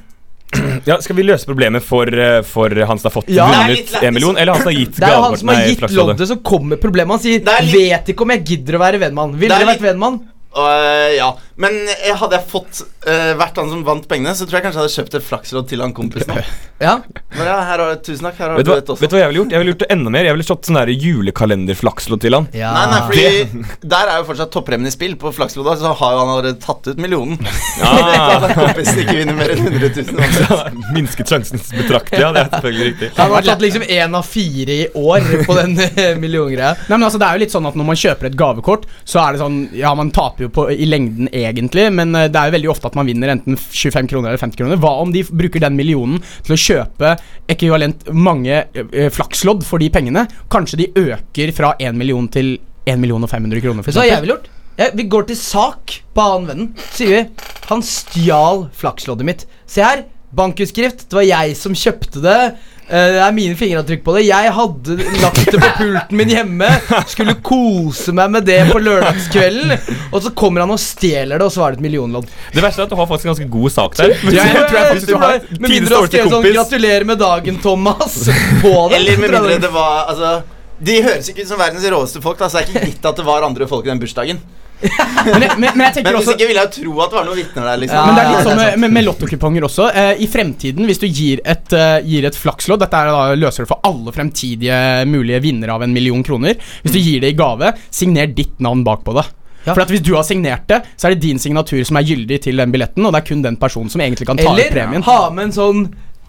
*clears throat* Ja, Skal vi løse problemet for, eh, for han som har fått Ja. Vunnet litt en million, eller han som har gitt *laughs* Det er jo han som har gitt loddet, som kommer problemet. Han sier er litt- 'Vet ikke om jeg gidder å være venn med han'. Ville dere vært venn med han? Og, ja, Men jeg hadde jeg fått uh, vært han som vant pengene, så tror jeg kanskje jeg hadde kjøpt et flakslodd til han kompisen. Ja. Men ja, her har, tusen takk. Her har Vet du hva, også. vet du hva jeg ville gjort? Jeg ville gjort det enda mer. Jeg ville slått sånn der julekalenderflakslodd til han. ja. Nei, nei, fordi der er jo fortsatt toppremmen i spill. På flakslodda så har jo han allerede tatt ut millionen. Ja. *laughs* Kompisen ikke vinner mer enn 100 000. uansett. Minsket sjansen betraktelig, ja. Det er selvfølgelig riktig. Han har tatt liksom én av fire i år på den eh, milliongreia. Nei, men altså Det er jo litt sånn at Når man kjøper et gavekort, så er det sånn Ja, man taper jo på, i lengden egentlig, men eh, det er jo veldig ofte at man vinner enten 25 kroner eller 50 kroner. Hva om de bruker den millionen til å kjøpe ekvivalent mange eh, flakslodd for de pengene? Kanskje de øker fra 1 million til 1 million og 500 kroner. For Så har jeg vel gjort. Ja, vi går til sak på annen vennen. Sier vi Han stjal flaksloddet mitt. Se her. Bankutskrift. Det var jeg som kjøpte det. Eh, Det er mine fingeravtrykk på det. Jeg hadde lagt det på pulten min hjemme. Skulle kose meg med det på lørdagskvelden. Og så kommer han og stjeler det, og så var det et millionlodd. Det verste er at du har faktisk en ganske god sak der. Ja, jeg tror jeg faktisk du har Med mindre du har skrevet sånn 'Gratulerer med dagen, Thomas' på det. Eller med mindre det var Altså De høres ikke ut som verdens råeste folk, da, så det er ikke gitt at det var andre folk i den bursdagen. Men, jeg- men, men jeg Men hvis også ikke ville jeg tro at det var noen vitner der. liksom Ja, Men det er litt sånn med, med, med lottokuponger også. Eh, I fremtiden, hvis du gir et, uh, gir et flakslodd Dette er da løser det for alle fremtidige mulige vinnere av en million kroner. Hvis du gir det i gave, signer ditt navn bak på det. Ja. For at Hvis du har signert det, så er det din signatur som er gyldig til den billetten, og det er kun den personen som egentlig kan ta ut Eller premien. ha med en sånn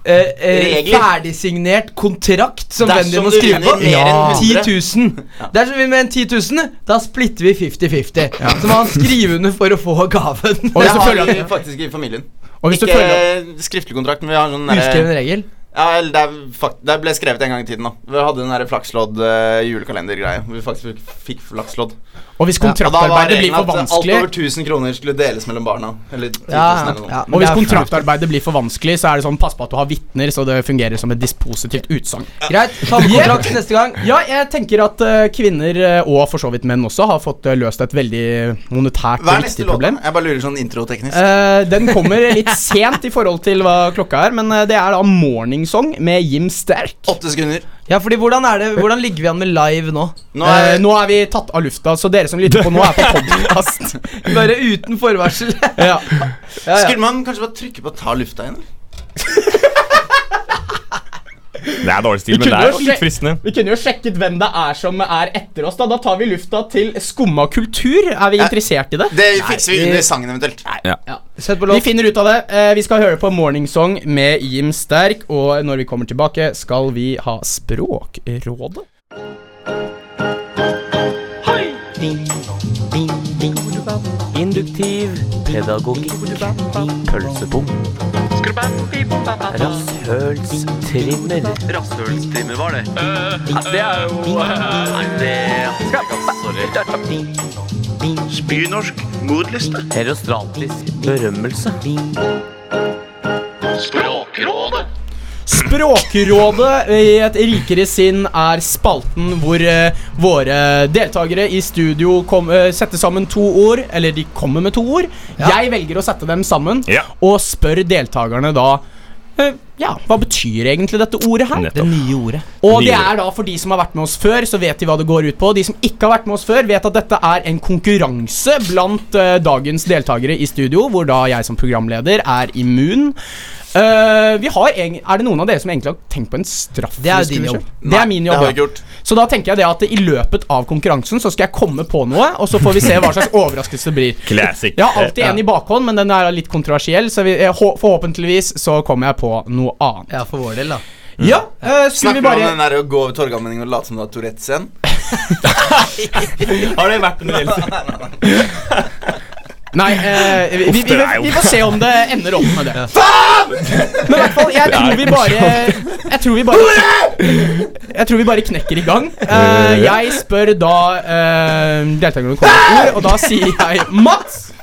eh, eh, ferdigsignert kontrakt som vennen din må skrive på. Ja. 10 100. 000. Dersom vi med en enn 10 000, da splitter vi 50-50. Så må han skrive under for å få gaven. Og Det har vi faktisk i familien. Og hvis du ikke føler skriftlig kontrakt, men vi har noen Uskreven regel. Ja, eller det, er fakt det ble skrevet en gang i tiden. da Vi hadde den der flakslodd uh, julekalendergreia. Vi faktisk fikk flakslåd. Og hvis kontraktarbeidet ja, blir for vanskelig alt over 1000 kroner skulle deles mellom barna. Eller 10 000 Ja, eller noe. ja, og hvis kontraktarbeidet blir for vanskelig, så er det sånn pass på at du har vitner, så det fungerer som et dispositivt utsagn. Greit. *laughs* Ta med kontrakt neste gang. Ja, jeg tenker at uh, kvinner, eh, og for så vidt menn også, har fått uh, løst et veldig monetært Hva er neste viktig låt? Jeg bare lurer sånn introteknisk. Eh, den kommer litt sent i forhold til hva klokka er, men det er da Morning Song med Jim Sterk. Åtte sekunder. Ja, fordi hvordan, er det, hvordan ligger vi an med live nå? Nå Eh, er nå er vi tatt av lufta, så dere som lytter på nå, er på podkast. *laughs* Bare uten forvarsel. ja. Ja, ja. Skulle man kanskje bare trykke på 'ta lufta' igjen? *laughs* Det er dårlig stil, men det er jo litt fristende. Vi kunne jo sjekket hvem det er som er etter oss. Da Da tar vi lufta til Skumma kultur. Er vi interessert i det? Det fikser vi under sangen eventuelt. Sett på Vi finner ut av det. Eh, vi skal høre på Morning Song med Jim Sterk, og når vi kommer tilbake, skal vi ha Språkrådet. Induktiv pedagogikk. Pølsebom. Rasshølstrimmer. Rasshølstrimmer, var det? det er jo Nei, det Sorry. Spynorsk mordliste. Herostratisk berømmelse. Språkrådet. I et rikere sinn er spalten hvor eh, våre deltakere i studio kom, eh, setter sammen to ord, eller de kommer med to ord. Jeg velger å sette dem sammen Ja. og spør deltakerne da eh, ja, hva betyr egentlig dette ordet her? Nettopp. nye ordet. Og Nye det er da for de som har vært med oss før, så vet de hva det går ut på. De som ikke har vært med oss før, vet at dette er en konkurranse blant uh, dagens deltakere i studio, hvor da jeg som programleder er immun. Uh, vi har eng er det noen av dere som egentlig har tenkt på en straff? Det er din jobb. Det er min det har jobb. jeg ja. gjort. Så da tenker jeg det at i løpet av konkurransen så skal jeg komme på noe, og så får vi se hva slags *laughs* overraskelse det blir. Classic. Jeg har alltid en i bakhånd, men den er litt kontroversiell, så vi, eh, forhåpentligvis så kommer jeg på noe annet. Ja, for vår del, da. Ja, uh, skulle Snakker vi vi om den der å gå over Torgallmenningen og late som du har Tourettes igjen? *laughs* Har det vært en del *laughs* Nei, eh, vi, vi, vi, vi får se om det ender opp med det. Men i hvert fall, jeg tror vi bare Jeg tror vi bare Jeg tror vi bare knekker i gang. Eh, jeg spør da uh, deltakerne om med ord, og da sier jeg Mats.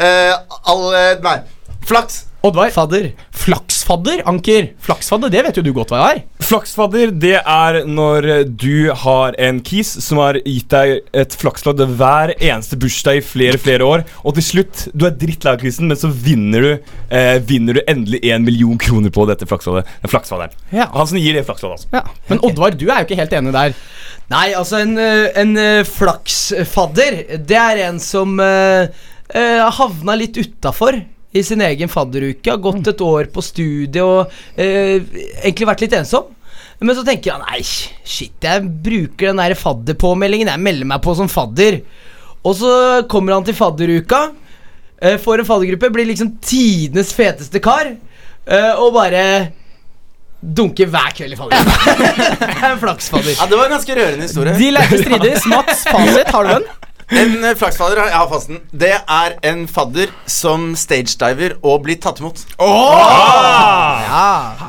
Eh, alle Nei. Flaks. Oddvar. Fadder. Flaksfadder. Anker. Flaksfadder, det vet jo du godt hva det er. Flaksfadder, det er når du har en kis som har gitt deg et flakslodd hver eneste bursdag i flere flere år, og til slutt, du er drittlei av kisen, men så vinner du eh, Vinner du endelig en million kroner på dette flaksloddet. Flaksfadderen. Ja. Han som gir det flaksloddet, altså. Ja. Men Oddvar, du er jo ikke helt enig der. Nei, altså en, eh, en eh, flaksfadder, det er en som eh, havna litt utafor i sin egen fadderuke. Har gått et år på studie og eh, egentlig vært litt ensom. Men så tenker han nei, shit, jeg bruker den der fadderpåmeldingen. Jeg melder meg på som fadder. Og så kommer han til fadderuka, eh, får en faddergruppe, blir liksom tidenes feteste kar, eh, og bare dunker hver kveld i fadderuka. *laughs* En Flaksfadder. Ja, Det var en ganske rørende historie. De lærte strides. Mats, fasit, har du den? En eh, flaksfadder, jeg har fasten. Det er en fadder som stagediver og blir tatt imot. Ja,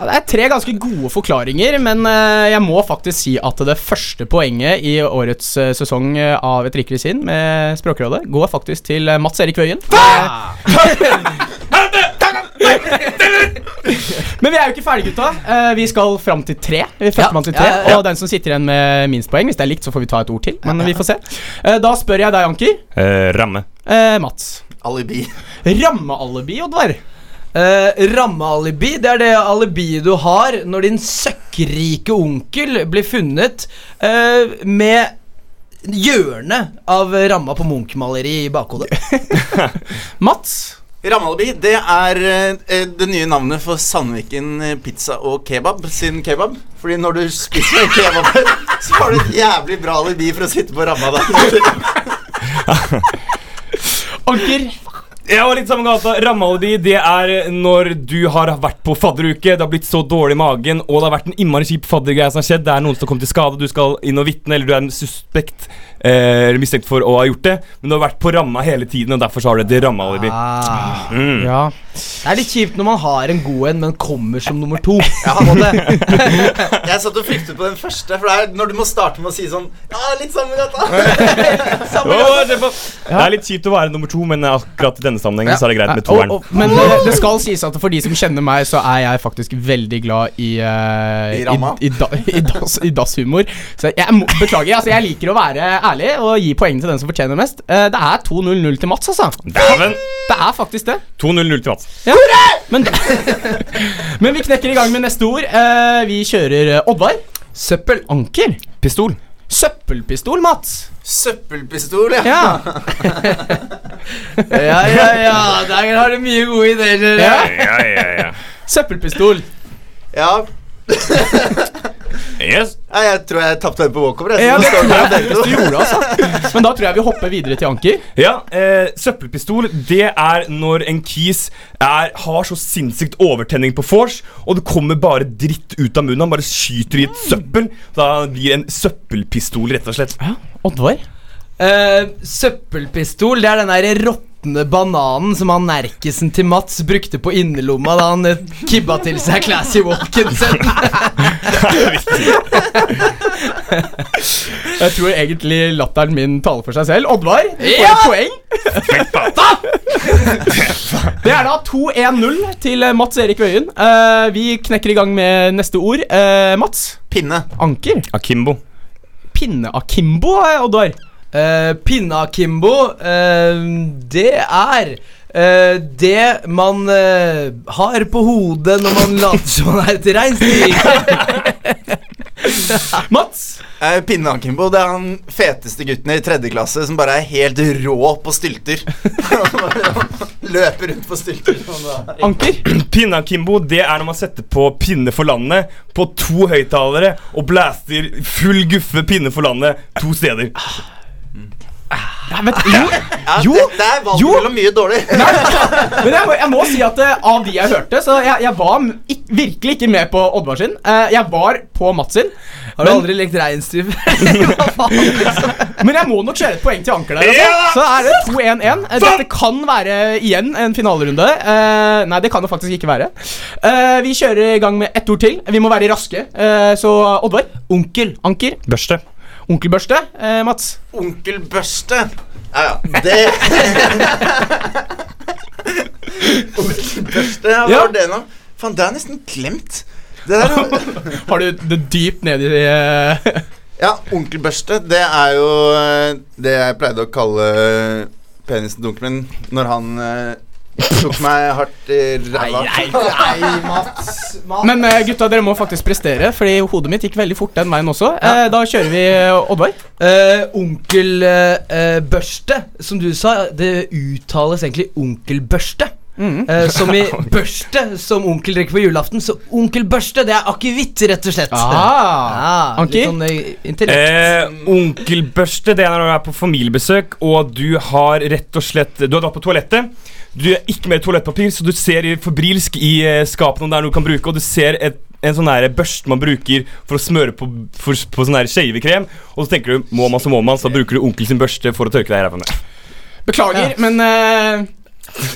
Det er tre ganske gode forklaringer, men eh, jeg må faktisk si at det første poenget i årets eh, sesong av Et rikere sinn med Språkrådet går faktisk til Mats Erik Wøien. Men vi er jo ikke ferdige, gutta. Uh, vi skal fram til tre. Ja, Førstemann til tre ja, ja, ja. Og den som sitter igjen med minst poeng, hvis det er likt, så får vi ta et ord til. Men vi får se. Uh, da spør jeg deg, Anker. Uh, ramme. Eh, Mats. Alibi. Rammealibi, Oddvar. Uh, Rammealibi, det er det alibiet du har når din søkkrike onkel blir funnet eh, med hjørnet av ramma på Munch-maleri i bakhodet. *laughs* Mats. Ramalibi, det er eh, det nye navnet for Sandviken eh, pizza og kebab sin kebab. Fordi når du spiser kebab, så har du et jævlig bra alibi for å sitte på ramma da. *laughs* Anker. Jeg var litt samme gata. Rammealibi det er når du har vært på fadderuke, det har blitt så dårlig i magen, og det har vært en innmari kjip faddergreie som har skjedd. Det er noen som har kommet til skade, du skal inn og vitne, eller du er en suspekt eh, eller mistenkt for å ha gjort det, men du har vært på ramma hele tiden, og derfor så har du et rammealibi. Ah. Mm. Ja. Det er litt kjipt når man har en god en, men kommer som nummer to. Ja. Jeg satt og fryktet på den første, for det er når du må starte med å si sånn Ja, litt samme gata. Samme gata. det, er litt kjipt å være nummer to, men akkurat i denne sammenhengen så er det greit med toeren. og, men eh, det skal sies at for de som kjenner meg, så er jeg faktisk veldig glad i uh, I? I, i, da, i, das, i dasshumor. Så jeg må, beklager. Altså, jeg liker å være ærlig og gi poeng til den som fortjener mest. Eh, det er 2-0-0 til Mats, altså. Daven. Det er faktisk det. 2-0-0 til Mats. Ja. Men, *laughs* men vi knekker i gang med neste ord. Eh, vi kjører eh, Oddvar. Søppelanker. Pistol. Søppelpistol, Mats. Søppelpistol, ja. Ja. *laughs* Ja, ja, ja. Der har du mye gode ideer. dere. Ja. Ja, ja, ja. Søppelpistol. ja. *laughs* Yes. Nei, jeg tror jeg tapte den på walkover. jeg, Ja, det tror jeg faktisk du gjorde, altså. Men da tror jeg vi hopper videre til Anker. Ja, eh, søppelpistol Det er når en kis er, har så sinnssykt overtenning på vors, og det kommer bare dritt ut av munnen. Han bare skyter i et søppel. Da blir en søppelpistol, rett og slett. Oddvar. Eh, søppelpistol, det er den der råtne bananen som han nerkisen til Mats brukte på innerlomma da han kibba til seg Classy Walkinson. *laughs* Jeg tror egentlig latteren min taler for seg selv. Oddvar, du får Ja! et poeng. Det er da 2-1-0 til eh, Mats Erik Wøien. Eh, vi knekker i gang med neste ord. Eh, Mats. Pinne. Anker. Akimbo. Pinne-akimbo, Oddvar. Uh, Pinna-Kimbo, eh, det er Uh, det man uh, har på hodet når man later som man er et reinsdyr. *laughs* Mats. Pinnakimbo, Pinne-Akimbo det er han feteste gutten i tredje klasse som bare er helt rå på stylter. *laughs* Løper rundt på stylter. Anker. *clears throat* Pinne-akimbo det er når man setter på Pinne for landet på to høyttalere og blaster full guffe Pinne for landet to steder. Ja, men, jo, Ja, jo, Dette er valgt jo. mellom mye dårlig. men jeg må, jeg må si at uh, av de jeg hørte, så jeg, jeg var ikk- virkelig ikke med på Oddvar sin. Uh, jeg var på Mats sin. Har du Men- aldri lekt reinsdyr? *laughs* Men jeg må nok kjøre et poeng til Anker der. Altså. Så er det 2-1-1. Eh, Dette kan være igjen en finalerunde. Uh, nei, det kan det faktisk ikke være. Eh, vi kjører i gang med ett ord til. Vi må være raske. Eh, så Oddvar. Onkel. Anker. Børste. Onkelbørste. Eh, Mats. Onkelbørste. Ja, ja. *laughs* Det Onkelbørste, ja, hva Ja. var det nå? Faen, det er nesten glemt. Det der *laughs* Har du det dypt nedi eh, Ja, onkelbørste, det er jo eh, det jeg pleide å kalle penisen til onkelen min når han eh, tok meg hardt i ræva. Men uh, gutta, dere må faktisk prestere, Fordi hodet mitt gikk veldig fort den veien også. Eh, da kjører vi eh, Oddvar. Uh, Onkelbørste, som du sa, det uttales egentlig onkelbørste. Mm. Eh, som i *laughs* børste, som onkel drikker på julaften. Så onkelbørste, det er akevitt, rett og slett. Ah. Ah, Anki? litt sånn eh, intellekt. Eh, onkelbørste det er når du er på familiebesøk og du har rett og slett Du har dratt på toalettet. Du er ikke mer toalettpapir, så du ser i febrilsk i skapene om det er noe du kan bruke, og du ser et, en sånn børste man bruker for å smøre på, for, på sånn skeivekrem, og så tenker du må man, så må man, så bruker du onkel sin børste for å tørke deg i ræva med. Beklager, men uh,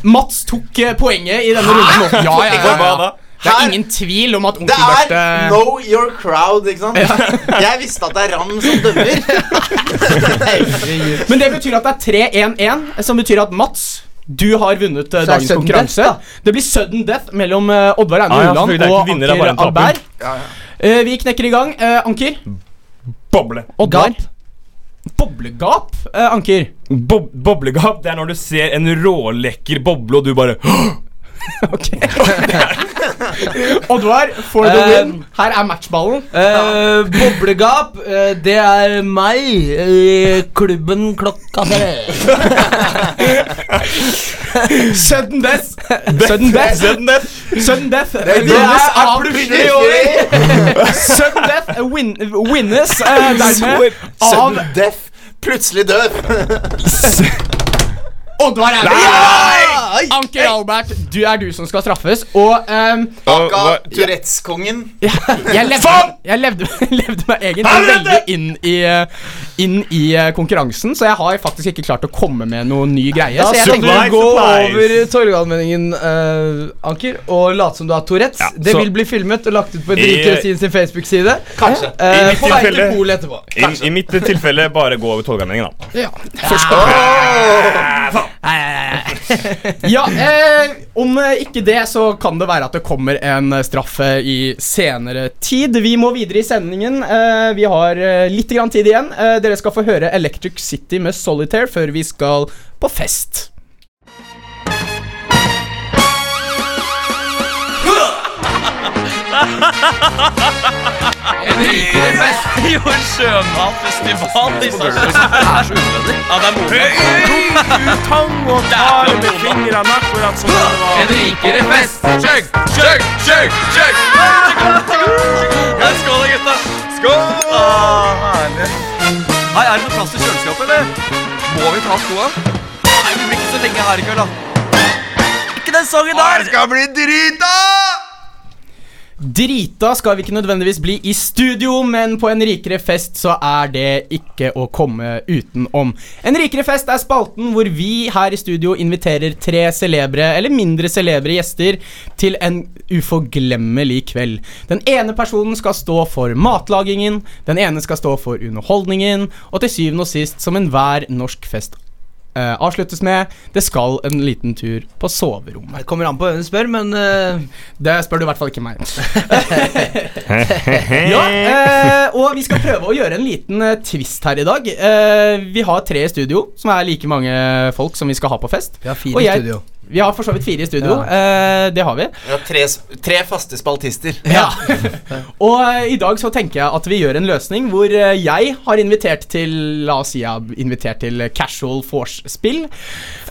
Mats tok eh, poenget i denne runden. Hæ? *laughs* Ja, ja, ja, ja. da? Det er ingen tvil om at Det onkelbørste er know your crowd, ikke sant? *laughs* Jeg visste at det er Ram som dømmer. *laughs* Men det betyr at det er 3-1-1, som betyr at Mats du har vunnet det dagens konkurranse. death, det blir sudden death mellom uh, Oddvar Einar Ah, ja, Ulland. Det og det er Anker en. Albert. Ja, ja. Eh, vi knekker i gang. Eh, Anker. Boble. Oddvar. Boblegap. Eh, Anker. Bob boblegap det er når du ser en rålekker boble, og du bare *gasps* *laughs* *laughs* *laughs* Oddvar for the uh, win. Her er matchballen. Uh, boblegap, uh, det er meg i klubben klokka tre. *laughs* Sudden death. Sudden death. Sudden death. Sudden death. Det vinnes er plutselig over. *laughs* Sudden death eh, win, winnes eh, dermed av Sudden death. Plutselig død. Oddvar Einar. Anker Albert, du er du som skal straffes. Og ehm, Og Aka Tourettes-kongen. jeg levde, jeg levde, *laughs* levde meg egentlig veldig inn i, eh, inn i eh, konkurransen, så jeg har faktisk ikke klart å komme med noen ny greie. Da Så jeg tenker å gå over Torgallmenningen, uh, Anker, og late som du har Tourettes. Ja, det vil bli filmet og lagt ut på Drikkerosin sin Facebook-side. Kanskje. Uh, I mitt tilfelle-. I, I mitt tilfelle bare gå over Torgallmenningen, da. Ja, ja *laughs* eh, Om eh, ikke det, så kan det være at det kommer en straff straffe i senere tid. Vi må videre i sendingen. Eh, vi har eh, litt tid igjen. Eh, dere skal få høre Electric City med Solitaire før vi skal på fest. Jo, en sjømatfestival i Sarpsborg. Det. Ja, det er moro. Tang og tar med fingrene akkurat som det var. En rikere fest. Chug, chug, chug, chug. Skål gutta. Skål. Ah, herlig. Hei, er det noe plass til kjøleskapet, eller? Må vi ta skoa? Nei, vi blir ikke så lenge her i kveld, da. Ikke den sangen der! skal bli drita! Drita skal vi ikke nødvendigvis bli i studio, men på en rikere fest så er det ikke å komme utenom. En rikere fest er spalten hvor vi her i studio inviterer tre celebre, eller mindre celebre gjester til en uforglemmelig kveld. Den ene personen skal stå for matlagingen, den ene skal stå for underholdningen, og til syvende og sist, som enhver norsk fest eh, avsluttes med, det skal en liten tur på soverommet. Det kommer an på hvem du spør, men uh... Det spør du i hvert fall ikke meg. *laughs* ja, eh, og vi skal prøve å gjøre en liten twist her i dag. Eh, vi har tre i studio, som er like mange folk som vi skal ha på fest. vi har Og fire i studio. Vi har for så vidt fire i studio. Eh, det har vi. Vi har tre, tre faste spaltister. Ja. *laughs* og eh, i dag så tenker jeg at vi gjør en løsning hvor eh, jeg har invitert til La oss si jeg har invitert til casual force-spill.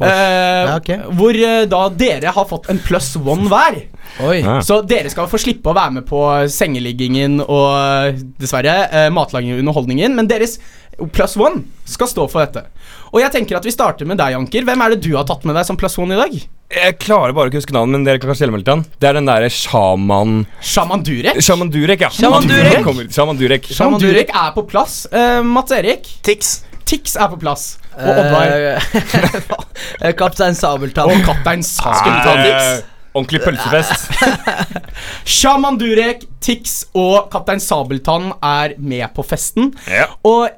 Eh, Ja, okay. Hvor eh, da dere har fått en pluss one hver. Oi. Ja. Så dere skal få slippe å være med på sengeliggingen og dessverre eh, matlaging og underholdningen, men deres pluss one skal stå for dette. Og jeg tenker at vi starter med deg, Anker. Hvem er det du har tatt med deg som pluss one i dag? Jeg klarer bare ikke å huske navnet, men dere kan kanskje hjelpe meg litt. Ann. Det er den derre sjaman... Shaman Durek. Sjaman Durek, ja. Shaman Durek. Kommer- Shaman Durek. Shaman Durek er på plass. Uh, Mats Erik. Tix. Tix er på plass. Og Oddvar. *laughs* Eh, Kaptein Sabeltann. Og kaptein Sabeltann. Tix. Ordentlig pølsefest. *laughs* Shaman Durek, Tix og kaptein Sabeltann er med på festen. Ja. Og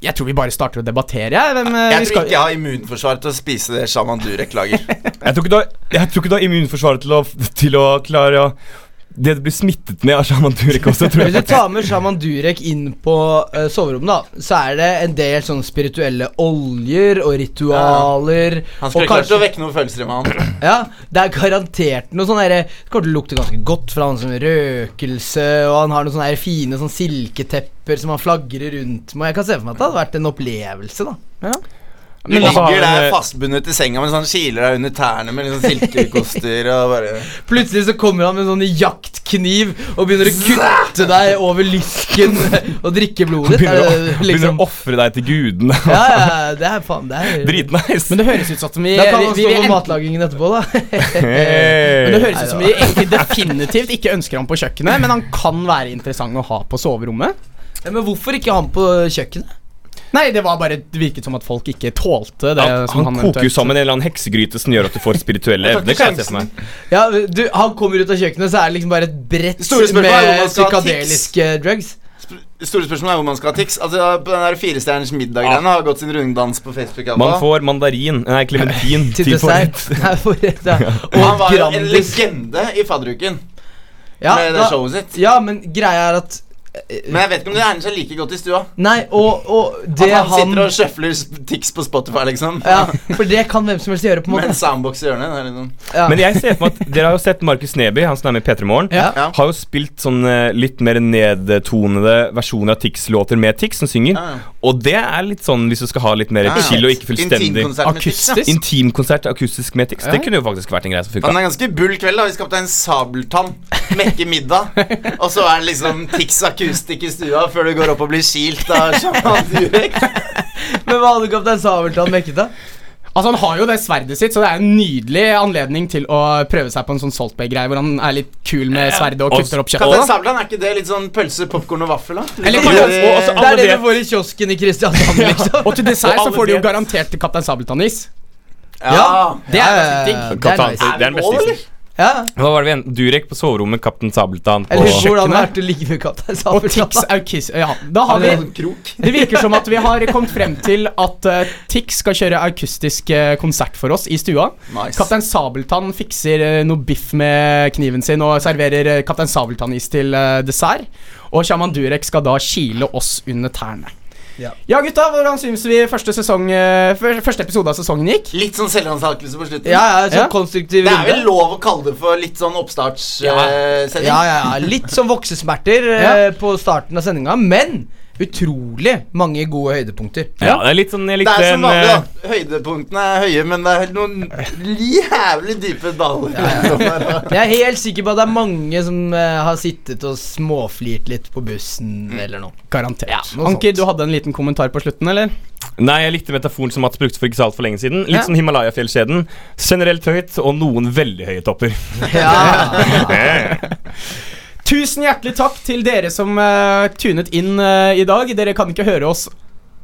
jeg tror vi bare starter å debattere. jeg. Hvem, eh, Jeg tror skal- ikke jeg har immunforsvar til å spise det Shaman Durek lager. *laughs* Jeg tror ikke du har, tror immunforsvaret til å, til å klare å Det du blir smittet med av Shaman Durek også, tror Hvis du tar med Shaman Durek inn på uh, soverommet, da så er det en del sånne spirituelle oljer og ritualer. Han og skulle klart å vekke noen følelser i meg. han. *clears throat* Ja, det er garantert noe sånn herre Det kommer til å lukte ganske godt fra han som røkelse, og han har noen sånne her fine sånn silketepper som han flagrer rundt med. Jeg kan se for meg at det hadde vært en opplevelse, da. Du Men altså, ligger der eh, fastbundet i senga med sånn kiler deg under tærne med sånn silkekoster og bare Plutselig så kommer han med en sånn jaktkniv og begynner å kutte deg over lysken og drikke blodet ditt. Begynner Er begynner Liksom, å ofre deg til gudene. ja, ja, det er faen Det er Dritnice. Men det høres ut som vi Da kan han stå på matlagingen etterpå, da. Men det høres ut som vi egentlig definitivt ikke ønsker ham på kjøkkenet, men han kan være interessant å ha på soverommet. Ja, men hvorfor ikke han på kjøkkenet? Nei, det var bare Det virket som at folk ikke tålte det. Han, som han koker jo sammen en eller annen heksegryte som gjør at du får spirituelle *laughs* evner. kan jeg se for meg. Ja, du, Han kommer ut av kjøkkenet, så er det liksom bare et brett med psykadeliske drugs. Store spørsmål er hvor man skal ha Tix. Altså, på den der Firestjerners middag-greiene har gått sin runddans på Facebook. Man får mandarin, nei, klementin *laughs* Til dessert. forrett. *laughs* Nei, forrett, ja. Han var jo en legende i fadderuken Ja, med det da, showet sitt. ja, men greia er at Men jeg vet ikke om det egner seg like godt i stua. Nei, og, og det At han han sitter og sjøfler Tix på Spotify, liksom. Ja, for det kan hvem som helst gjøre, på en måte Med en soundbox i hjørnet. Liksom. Ja. Men jeg ser for meg at Dere har jo sett Markus Neby, han som er med i P3 Morgen. Ja. Ja. Har jo spilt sånn eh, litt mer nedtonede versjoner av Tix-låter med Tix som synger. Ja, ja. Og det er litt sånn hvis du skal ha litt mer Ja, chill og ikke fullstendig. Akustisk. Intimkonsert akustisk med Ja. Det kunne jo faktisk vært en greie som Han funka. er ganske bull kveld. da Vi skal ta en sabeltann, mekke middag, og så er det liksom Tix akustikk i stua før du går opp og blir kilt av Shaman Durek. *laughs* Men hva hadde Kaptein Sabeltann mekket, da? Altså Han har jo det sverdet sitt, så det er en nydelig anledning til å prøve seg på en sånn Salt Bay-greie hvor han er litt kul med sverdet og kutter opp Kaptein kjøttet. Sabeltann, er ikke det litt sånn pølse, popkorn og vaffel, da? Eller Litt kanskje- sånn, og- og så eh, Det er det vet- du får i kiosken i Kristiansand, liksom. Og til dessert så får du jo garantert Kaptein Sabeltann-is. ja. Det er Ja, ganske digg. ja, ja. Det er det er den beste lov, isen. Ja. Hva var det vi en? Durek på soverommet, Kaptein Sabeltann på Eller hvordan kjøkkenet. det å ligge med Kaptein Og Tix Aukis Ja, da har vi Sånn. Det virker som at vi har kommet frem til at uh, Tix skal kjøre akustisk uh, konsert for oss i stua. Nice. Kaptein Sabeltann fikser uh, noe biff med kniven sin og serverer Kaptein Sabeltann-is til dessert. Og Shaman Durek skal da kile oss under tærne. Ja. gutta, hvordan syns vi første, sesong, eh, første episode av sesongen gikk? Litt sånn selvransakelse på slutten. Ja, ja, sånn Ja. konstruktiv Det er vel lov å kalle det for litt sånn oppstartssending? Ja, ja, ja. Litt sånn voksesmerter *laughs* eh, på starten av sendinga, men utrolig mange gode høydepunkter. Ja, det er litt sånn Jeg Det er som en vanlig, eh, da. Høydepunktene er høye, men det er noen jævlig dype daler. Jeg er helt sikker på at det er mange som eh, har sittet og småflirt litt på bussen eller noe. Garantert. noe Anker, sånt. du hadde en liten kommentar på slutten, eller? Nei, jeg likte metaforen som Mats brukte for ikke så altfor lenge siden. Litt Ja. som Himalaya-fjellkjeden. Generelt høyt, og noen veldig høye topper. Ja. *laughs* *laughs* Tusen hjertelig takk til dere som uh, tunet inn uh, i dag. Dere kan ikke høre oss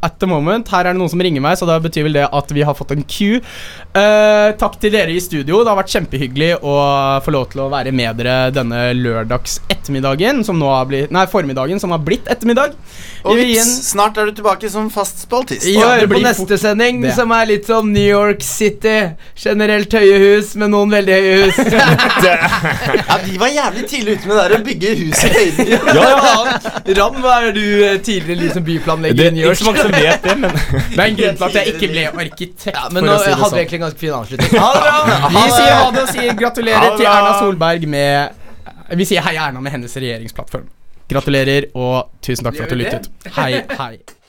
at the moment. Her er det noen som ringer meg, så da betyr vel det at vi har fått en Q. Uh, takk til dere i studio. Det har vært kjempehyggelig å få lov til å være med dere denne lørdags ettermiddagen, som nå har blitt Nei, formiddagen, som har blitt ettermiddag. Og Vi vips, en- snart er du tilbake som fast spaltist. Ja, høre på neste fort- sending, det. som er litt som New York City. Generelt høye hus, med noen veldig høye hus. *laughs* Ja, vi var jævlig tidlig ute med det der å bygge hus i høyden. Ram, hva er du eh, tidligere liksom byplanlegger Det i New York? Så vet det, men *laughs* Det er en grunn til at jeg ikke ble arkitekt. Ja, men nå si hadde vi sånn. egentlig en ganske fin avslutning. Ha det bra! *laughs* Vi sier ha det og sier gratulerer til. Erna Solberg med Vi sier hei Erna med hennes regjeringsplattform. Gratulerer, og tusen takk for at du lyttet. Hei, hei.